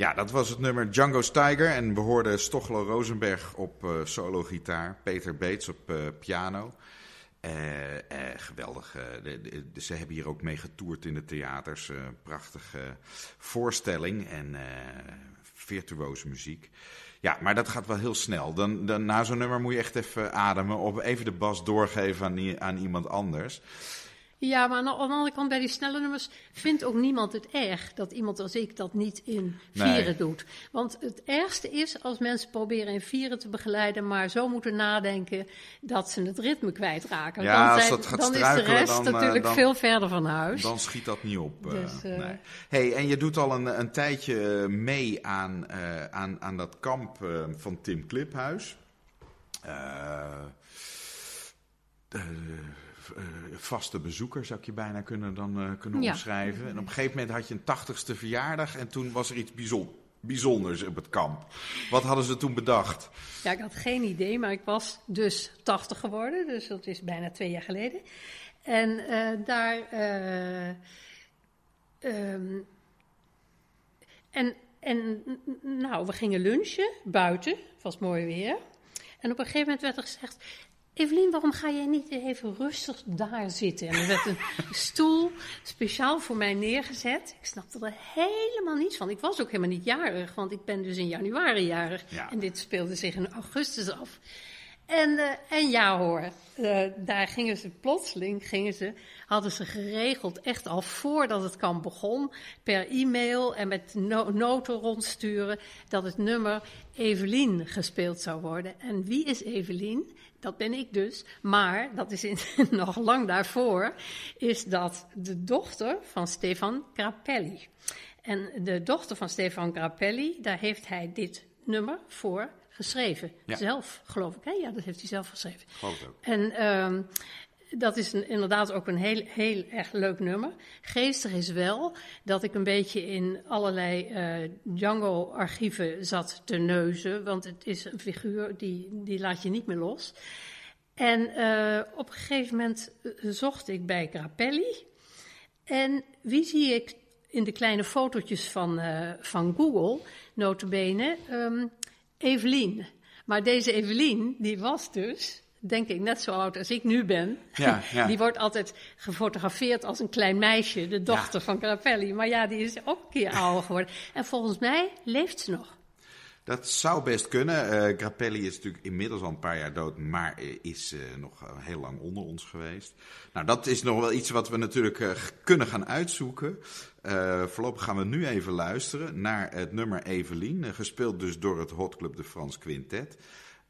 Ja, dat was het nummer Django's Tiger. En we hoorden Stochlo Rosenberg op uh, solo-gitaar, Peter Beets op uh, piano. Uh, geweldig. De, de, ze hebben hier ook mee getoerd in de theaters. prachtige voorstelling en virtuoze muziek. Ja, maar dat gaat wel heel snel. Dan, dan, na zo'n nummer moet je echt even ademen of even de bas doorgeven aan, aan iemand anders. Ja, maar aan de, andere kant bij die snelle nummers vindt ook niemand het erg dat iemand als ik dat niet in vieren doet. Want het ergste is als mensen proberen in vieren te begeleiden, maar zo moeten nadenken dat ze het ritme kwijtraken. Ja, dan, als dat gaat dan is de rest dan, natuurlijk dan, veel verder van huis. Dan schiet dat niet op. Dus, uh, nee. hey, en je doet al een, een tijdje mee aan, uh, aan, aan dat kamp uh, van Tim Kliphuis. Vaste bezoeker, zou ik je bijna kunnen, dan, uh, kunnen Ja. omschrijven. En op een gegeven moment had je een tachtigste verjaardag en toen was er iets bijzon bijzonders op het kamp. Wat hadden ze toen bedacht? Ja, ik had geen idee, maar ik was dus 80 geworden, dus dat is bijna twee jaar geleden. En uh, daar. Um, en, en nou, we gingen lunchen buiten, het was mooi weer. En op een gegeven moment werd er gezegd: Evelien, waarom ga jij niet even rustig daar zitten? En er werd een stoel speciaal voor mij neergezet. Ik snapte er helemaal niets van. Ik was ook helemaal niet jarig, want ik ben dus in januari jarig. Ja. En dit speelde zich in augustus af. En, uh, en ja hoor, uh, daar gingen ze plotseling, gingen ze, hadden ze geregeld, echt al voordat het kamp begon, per e-mail en met no noten rondsturen, dat het nummer Evelien gespeeld zou worden. En wie is Evelien? Dat ben ik dus, maar dat is in, nog lang daarvoor, is dat de dochter van Stefan Grappelli. En de dochter van Stefan Grappelli, daar heeft hij dit nummer voor geschreven. Ja. Zelf, geloof ik. Hè? Ja, dat heeft hij zelf geschreven. Geloof ook. En um, dat is inderdaad ook een heel, heel erg leuk nummer. Geestig is wel dat ik een beetje in allerlei uh, Django-archieven zat te neuzen. Want het is een figuur die, die laat je niet meer los. En uh, op een gegeven moment zocht ik bij Grappelli. En wie zie ik in de kleine fotootjes van, van Google, notabene, um, Evelien. Maar deze Evelien, die was dus, denk ik, net zo oud als ik nu ben. Ja, ja. Die wordt altijd gefotografeerd als een klein meisje, de dochter Ja. van Grappelli. Maar ja, die is ook een keer ouder geworden. En volgens mij leeft ze nog. Dat zou best kunnen. Uh, Grappelli is natuurlijk inmiddels al een paar jaar dood, maar is uh, nog heel lang onder ons geweest. Nou, dat is nog wel iets wat we natuurlijk uh, kunnen gaan uitzoeken. Voorlopig gaan we nu even luisteren naar het nummer Evelien, gespeeld dus door het Hot Club de France Quintet.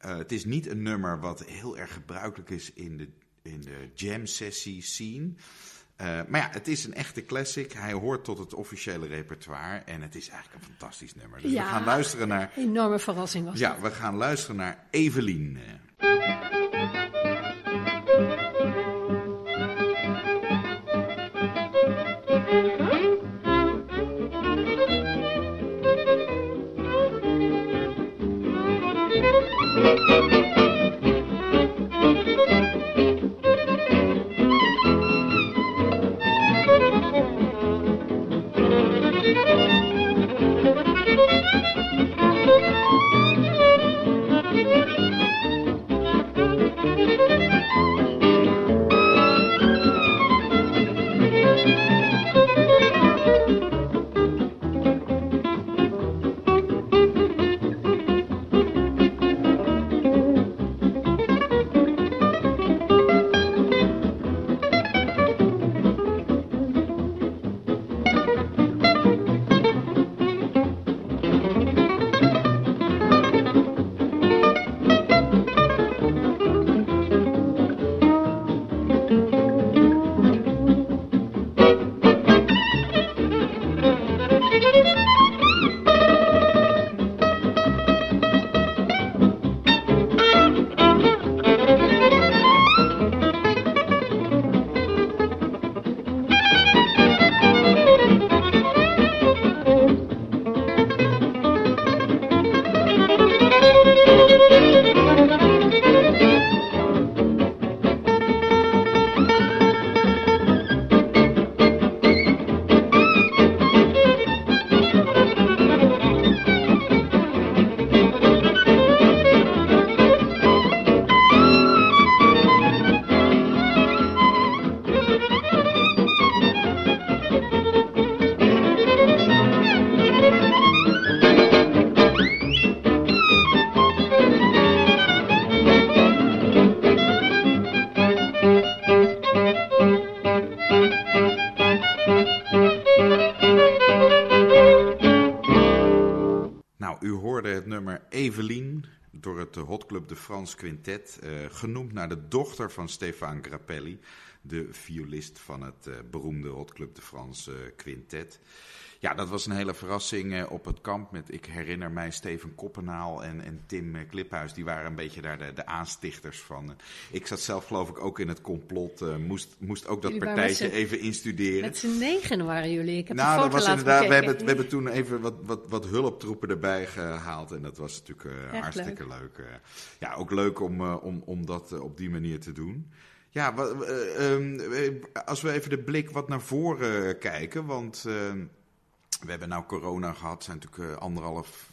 Uh, het is niet een nummer wat heel erg gebruikelijk is in de, in de jam sessie scene. Uh, maar ja, het is een echte classic. Hij hoort tot het officiële repertoire. En het is eigenlijk een fantastisch nummer. Dus ja, we gaan luisteren naar. Een enorme verrassing was Ja, dat. we gaan luisteren naar Evelien. Evelien de France Quintet, genoemd naar de dochter van Stefan Grappelli, de violist van het beroemde Hot Club de France Quintet. Ja, dat was een hele verrassing eh, op het kamp. Met, ik herinner mij Steven Koppenaal en, en Tim eh, Kliphuis. Die waren een beetje daar de, de aanstichters van. Ik zat zelf geloof ik ook in het complot. Uh, moest, moest ook dat partijtje even instuderen. Met z'n negen waren jullie. Ik heb nou, dat was inderdaad. We hebben, we hebben toen even wat, wat, wat hulptroepen erbij gehaald. En dat was natuurlijk uh, hartstikke leuk. leuk. ja, ook leuk om, om, om dat op die manier te doen. Ja, uh, als we even de blik wat naar voren kijken. Want ehm, we hebben nou corona gehad, zijn natuurlijk eh, anderhalf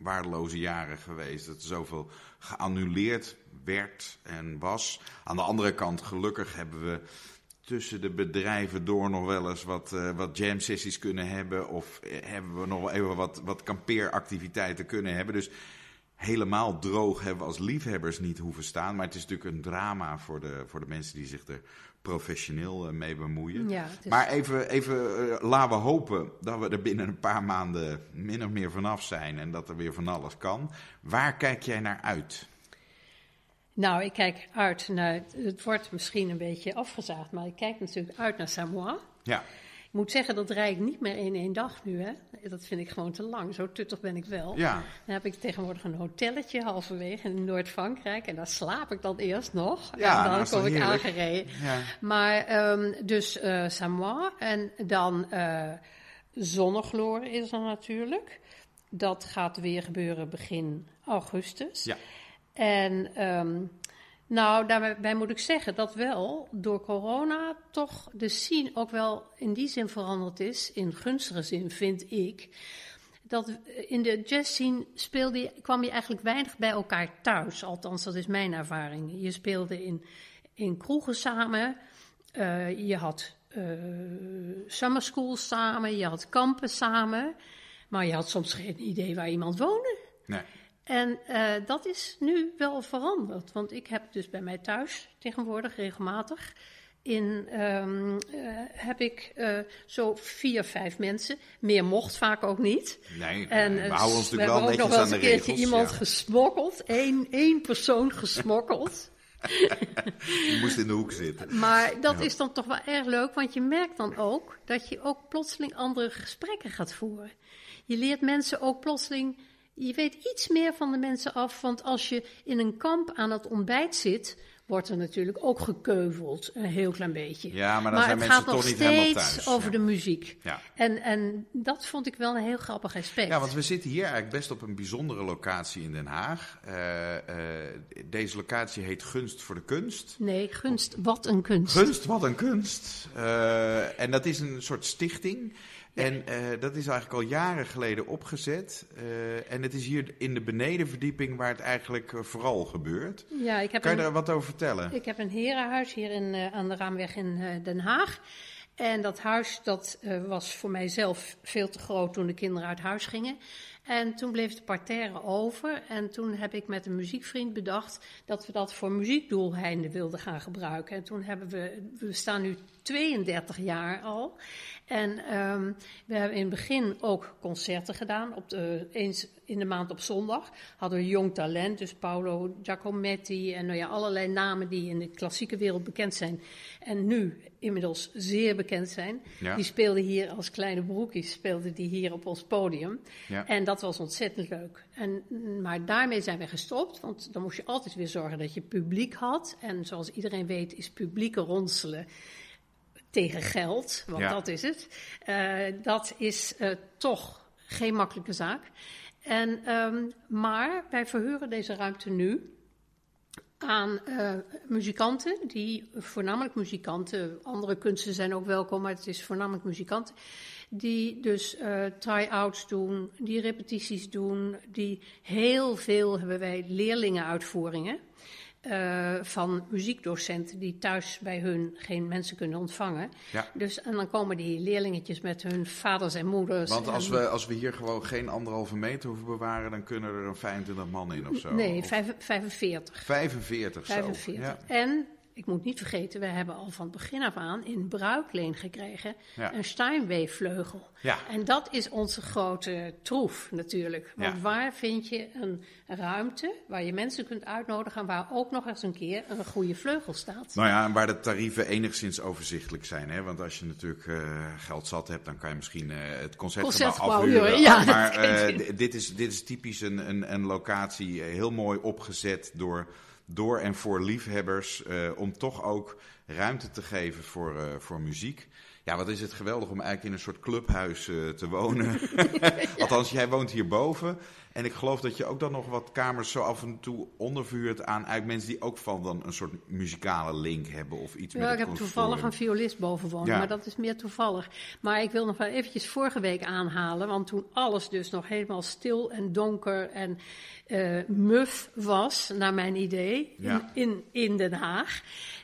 waardeloze jaren geweest. Dat er zoveel geannuleerd werd en was. Aan de andere kant, gelukkig hebben we tussen de bedrijven door nog wel eens wat, uh, wat jam sessies kunnen hebben. Of eh, hebben we nog wel even wat, wat kampeeractiviteiten kunnen hebben. Dus helemaal droog hebben we als liefhebbers niet hoeven staan. Maar het is natuurlijk een drama voor de, voor de mensen die zich er professioneel eh, mee bemoeien. Ja, Maar even, even uh, laten we hopen dat we er binnen een paar maanden min of meer vanaf zijn en dat er weer van alles kan. Waar kijk jij naar uit? Nou, ik kijk uit naar. Het wordt misschien een beetje afgezaagd, maar ik kijk natuurlijk uit naar Samoa. Ja. Ik moet zeggen, dat rijd ik niet meer in één dag nu. Hè. Dat vind ik gewoon te lang. Zo tuttig ben ik wel. Ja. Dan heb ik tegenwoordig een hotelletje halverwege in Noord-Frankrijk. En daar slaap ik dan eerst nog. Ja, en dan kom ik aangereden. Ja. Maar um, dus uh, Samoa en dan uh, Zonnegloren is er natuurlijk. Dat gaat weer gebeuren begin augustus. Ja. En um, nou, daarbij moet ik zeggen dat wel door corona toch de scene ook wel in die zin veranderd is. In gunstige zin, vind ik. Dat in de jazz scene speelde, kwam je eigenlijk weinig bij elkaar thuis. Althans, dat is mijn ervaring. Je speelde in, in kroegen samen. Uh, je had uh, summer schools samen. Je had kampen samen. Maar je had soms geen idee waar iemand woonde. Nee. En uh, dat is nu wel veranderd. Want ik heb dus bij mij thuis tegenwoordig regelmatig. In um, uh, heb ik uh, zo vier, vijf mensen. Meer mocht vaak ook niet. Nee, en, we houden ons natuurlijk wel netjes aan de regels. We hebben ook nog wel eens een keertje iemand ja. gesmokkeld. Eén, één persoon gesmokkeld. Je moest in de hoek zitten. Maar dat ja. is dan toch wel erg leuk, want je merkt dan ook dat je ook plotseling andere gesprekken gaat voeren. Je leert mensen ook plotseling je weet iets meer van de mensen af, want als je in een kamp aan het ontbijt zit, wordt er natuurlijk ook gekeuveld, een heel klein beetje. Ja, maar dan maar zijn het mensen gaat nog toch niet helemaal steeds thuis. over ja. de muziek. Ja. En, en dat vond ik wel een heel grappig aspect. Ja, want we zitten hier eigenlijk best op een bijzondere locatie in Den Haag. Uh, uh, deze locatie heet Gunst voor de Kunst. Nee, Gunst, wat een kunst. Gunst, wat een kunst. Uh, en dat is een soort stichting. En uh, dat is eigenlijk al jaren geleden opgezet. Uh, en het is hier in de benedenverdieping waar het eigenlijk uh, vooral gebeurt. Ja, ik heb kan je een, daar wat over vertellen? Ik heb een herenhuis hier in, aan de Raamweg in Den Haag. En dat huis dat, was voor mijzelf veel te groot toen de kinderen uit huis gingen. En toen bleef de parterre over. En toen heb ik met een muziekvriend bedacht dat we dat voor muziekdoeleinden wilden gaan gebruiken. En toen hebben we, we staan nu 32 jaar al. En um, we hebben in het begin ook concerten gedaan, op de, eens in de maand op zondag. Hadden we jong talent, dus Paolo Giacometti en nou ja, allerlei namen die in de klassieke wereld bekend zijn. En nu inmiddels zeer bekend zijn. Ja. Die speelden hier als kleine broekjes, speelden die hier op ons podium. Ja. En dat was ontzettend leuk. En, maar daarmee zijn we gestopt, want dan moest je altijd weer zorgen dat je publiek had. En zoals iedereen weet is publieke ronselen tegen geld, want Ja. dat is het. Uh, dat is uh, toch geen makkelijke zaak. En, um, maar wij verhuren deze ruimte nu aan uh, muzikanten, die voornamelijk muzikanten, andere kunsten zijn ook welkom, maar het is voornamelijk muzikanten, die dus uh, try-outs doen, die repetities doen, die heel veel hebben wij leerlingenuitvoeringen. Uh, van muziekdocenten die thuis bij hun geen mensen kunnen ontvangen. Ja. Dus, en dan komen die leerlingetjes met hun vaders en moeders. Want als en- we, als we hier gewoon geen anderhalve meter hoeven bewaren, dan kunnen er een 25 man in of zo. Nee, Of vijf- 45. 45 zo. 45. Ja. En ik moet niet vergeten, we hebben al van het begin af aan in bruikleen gekregen Ja. een Steinway-vleugel. Ja. En dat is onze grote troef natuurlijk. Want Ja. waar vind je een ruimte waar je mensen kunt uitnodigen... en waar ook nog eens een keer een goede vleugel staat? Nou ja, en waar de tarieven enigszins overzichtelijk zijn. Hè? Want als je natuurlijk eh, geld zat hebt, dan kan je misschien eh, het concertgebouw Concertgebouw afhuren. ja, maar eh, dit, is, dit is typisch een, een, een locatie, heel mooi opgezet door, door en voor liefhebbers. eh, om toch ook ruimte te geven voor, eh, voor muziek. Ja, wat is het geweldig om eigenlijk in een soort clubhuis eh, te wonen. Althans, jij woont hierboven. En ik geloof dat je ook dan nog wat kamers zo af en toe ondervuurt aan eigenlijk mensen die ook van dan een soort muzikale link hebben of iets Ja, ik heb toevallig een violist boven wonen, Ja. maar dat is meer toevallig. Maar ik wil nog wel eventjes vorige week aanhalen, want toen alles dus nog helemaal stil en donker en eh, muf was, naar mijn idee, Ja. in, in Den Haag.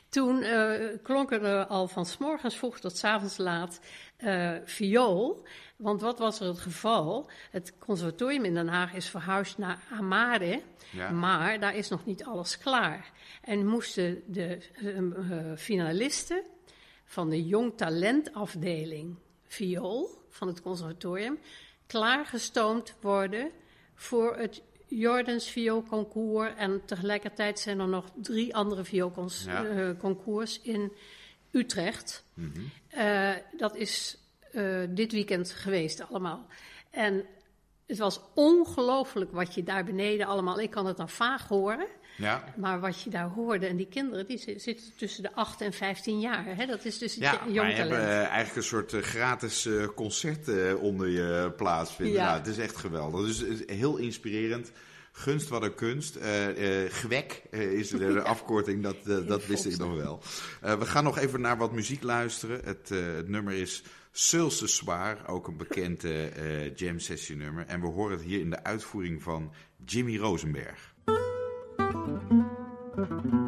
Toen eh, klonken er al van s morgens vroeg tot s avonds laat eh, viool. Want wat was er het geval? Het conservatorium in Den Haag is verhuisd naar Amare. Ja. Maar daar is nog niet alles klaar. En moesten de eh, eh, finalisten van de jong talentafdeling viool van het conservatorium klaargestoomd worden voor het Jordans vioolconcours. En tegelijkertijd zijn er nog drie andere vioolconcours in Utrecht. Eh, dat is eh, dit weekend geweest allemaal. En het was ongelooflijk wat je daar beneden allemaal... Ik kan het dan vaag horen... Ja, Maar wat je daar hoorde, en die kinderen die zi- zitten tussen de 8 en 15 jaar. Hè? Dat is dus ja ja, jong talent. eh, eigenlijk een soort eh, gratis eh, concert onder je plaatsvinden. Ja. Nou, het is echt geweldig. Dus het is heel inspirerend. Gunst wat een kunst. Gewek eh, is de, afkorting, dat, dat wist ik nog wel. We gaan nog even naar wat muziek luisteren. Het, het nummer is ce soir, ook een bekend eh, jam session nummer. En we horen het hier in de uitvoering van Jimmy Rosenberg. Thank you.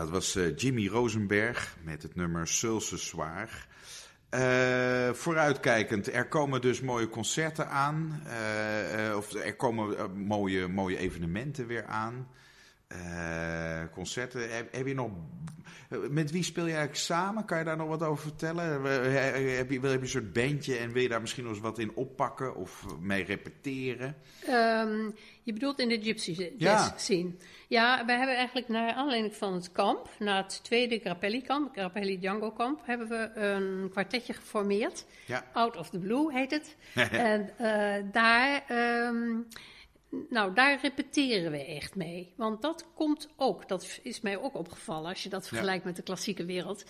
Dat was uh, Jimmy Rosenberg met het nummer Sulse Zwaar. Uh, vooruitkijkend, er komen dus mooie concerten aan. Uh, of er komen mooie, mooie evenementen weer aan. concerten. Heb, je nog met wie speel je eigenlijk samen? Kan je daar nog wat over vertellen? Heb je, heb je een soort bandje en wil je daar misschien nog eens wat in oppakken of mee repeteren? Um, je bedoelt in de Gypsy Jazz ja. scene. Ja, wij hebben eigenlijk naar aanleiding van het kamp, na het tweede Grappelli-kamp, Grappelli Django kamp, hebben we een kwartetje geformeerd. Ja. Out of the Blue heet het. en uh, daar... Um, nou, daar repeteren we echt mee. Want dat komt ook, dat is mij ook opgevallen als je dat vergelijkt met de klassieke wereld.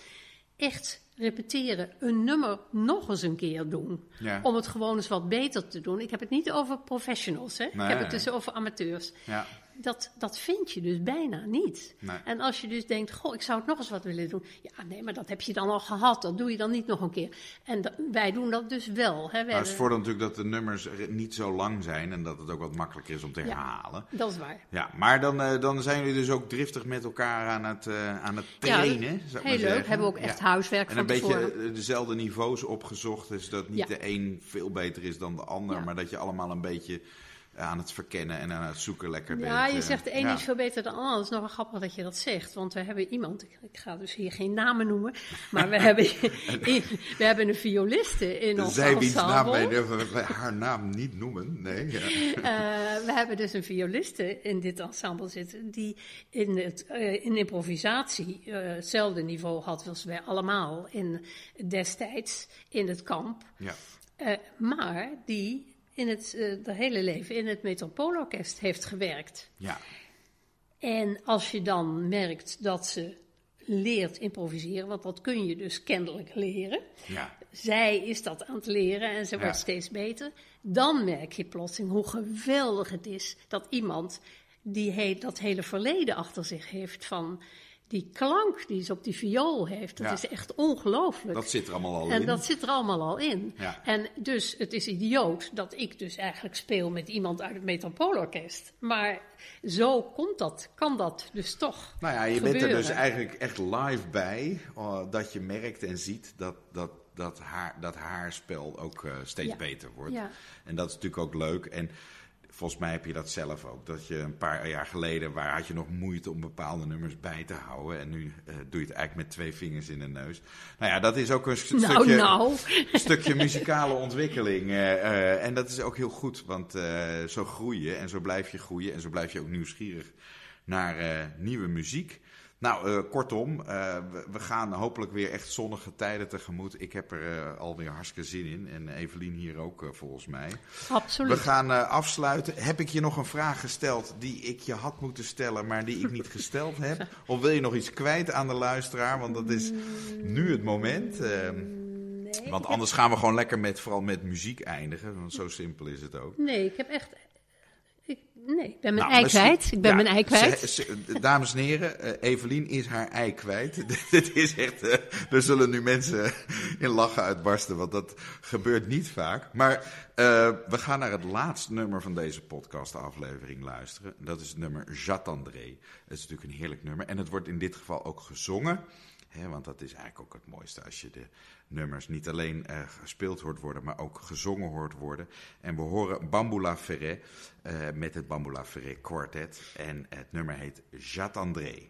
Echt repeteren, een nummer nog eens een keer doen. Om het gewoon eens wat beter te doen. Ik heb het niet over professionals, hè? ik heb het dus over amateurs. Ja dat, dat vind je dus bijna niet. En als je dus denkt, goh, ik zou het nog eens wat willen doen. Ja, nee, maar dat heb je dan al gehad. Dat doe je dan niet nog een keer. En wij doen dat dus wel. Hè. Maar het is voor natuurlijk dat de nummers niet zo lang zijn. En dat het ook wat makkelijker is om te herhalen. Ja, dat is waar. Ja, maar dan, uh, dan zijn jullie dus ook driftig met elkaar aan het, uh, aan het trainen. Ja, heel leuk. Hebben we ook echt huiswerk en van En een beetje eh, dezelfde niveaus opgezocht. Dus dat niet de een veel beter is dan de ander. Maar dat je allemaal een beetje aan het verkennen en aan het zoeken lekker ja, bent. Ja, je eh, zegt de is veel beter dan de ander. Het is nog wel grappig dat je dat zegt. Want we hebben iemand, ik, ga dus hier geen namen noemen, maar we, hebben, we hebben een violiste in ons Zij ensemble. Naam wij haar naam niet noemen, nee. Ja. Uh, we hebben dus een violiste in dit ensemble zitten die in, het, uh, in improvisatie uh, hetzelfde niveau had als wij allemaal in, destijds in het kamp. Ja. maar die in het uh, hele leven in het Metropoolorkest heeft gewerkt. Ja. En als je dan merkt dat ze leert improviseren, want dat kun je dus kennelijk leren. Ja. Zij is dat aan het leren en ze wordt steeds beter. Dan merk je plotseling hoe geweldig het is dat iemand die dat hele verleden achter zich heeft van die klank die ze op die viool heeft, dat is echt ongelooflijk. Dat zit er allemaal al en in. En dat zit er allemaal al in. Ja. En dus, het is idioot dat ik dus eigenlijk speel met iemand uit het Metropoolorkest. Maar zo komt dat, kan dat dus toch Nou ja, je bent er dus eigenlijk echt live bij, uh, dat je merkt en ziet dat, dat, dat, haar, dat haar spel ook uh, steeds beter wordt. En dat is natuurlijk ook leuk. En volgens mij heb je dat zelf ook. Dat je een paar jaar geleden waar had je nog moeite om bepaalde nummers bij te houden. En nu uh, doe je het eigenlijk met twee vingers in de neus. Nou ja, dat is ook een nou, stukje, nou. stukje muzikale ontwikkeling. Uh, uh, en dat is ook heel goed, want zo groei je en zo blijf je groeien. En zo blijf je ook nieuwsgierig naar nieuwe muziek. Nou, uh, kortom, uh, we, we, gaan hopelijk weer echt zonnige tijden tegemoet. Ik heb er uh, alweer hartstikke zin in. En Evelien hier ook, volgens mij. Absoluut. We gaan afsluiten. Heb ik je nog een vraag gesteld die ik je had moeten stellen, maar die ik niet gesteld heb? Of wil je nog iets kwijt aan de luisteraar? Want dat is nu het moment. Ehm, nee, want anders gaan we gewoon lekker met, vooral met muziek eindigen. Want zo simpel is het ook. Nee, ik heb echt Nee, ik ben mijn nou, ei kwijt. Ik ben mijn ei kwijt. dames en heren, uh, Evelien is haar ei kwijt. Dit is echt, uh, er zullen nu mensen in lachen uitbarsten, want dat gebeurt niet vaak. Maar uh, we gaan naar het laatste nummer van deze podcast-aflevering luisteren. Dat is het nummer Jatandré. Het is natuurlijk een heerlijk nummer en het wordt in dit geval ook gezongen. Want dat is eigenlijk ook het mooiste als je de nummers niet alleen uh, gespeeld hoort worden, maar ook gezongen hoort worden. En we horen Bamboula Ferré uh, met het Bamboula Ferré Quartet. En het nummer heet Jatandré.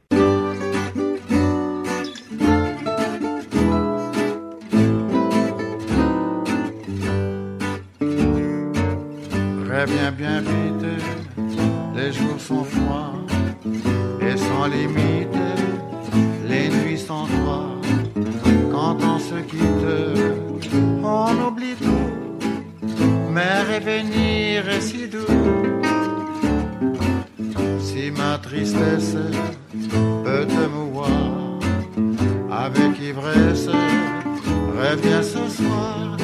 Reviens bien vite, les jours sont et sans limite, Quand on se quitte, on oublie tout, mais revenir est si doux. Si ma tristesse peut te mouvoir avec ivresse, reviens ce soir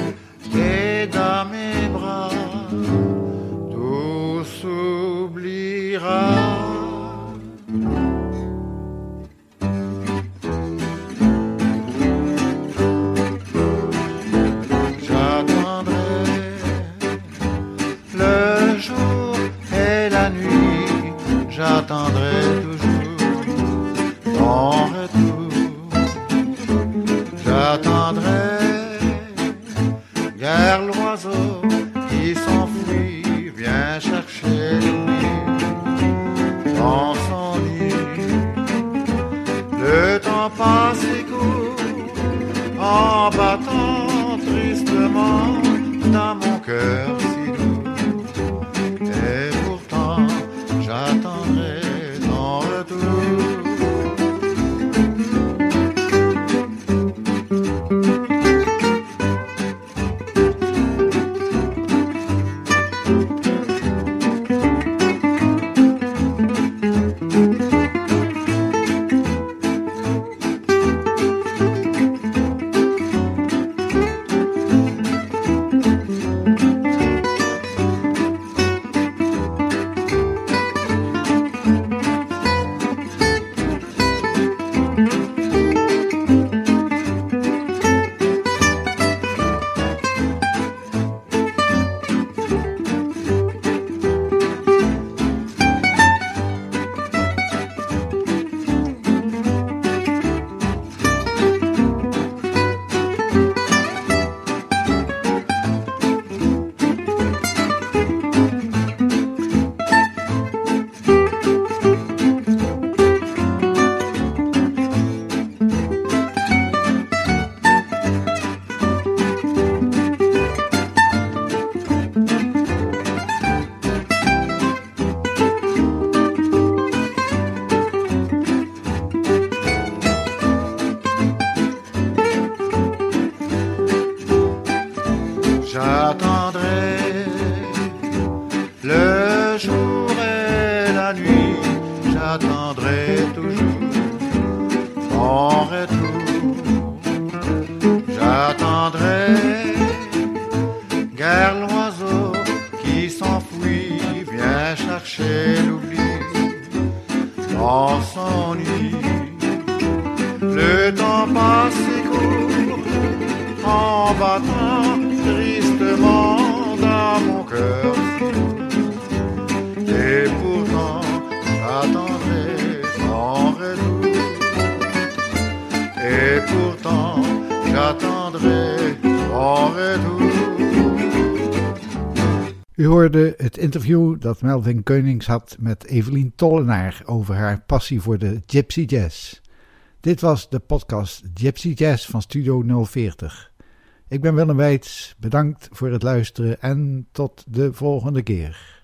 et dans mes bras, tout s'oubliera. J'attendrai toujours en retour. J'attendrai guère l'oiseau qui s'enfuit, vient chercher lui dans son lit. Le temps passe et court en battant tristement dans mon cœur. Dat Melvin Keunings had met Evelien Tollenaar over haar passie voor de Gypsy Jazz. Dit was de podcast Gypsy Jazz van Studio 040. Ik ben Willem Weits, bedankt voor het luisteren en tot de volgende keer.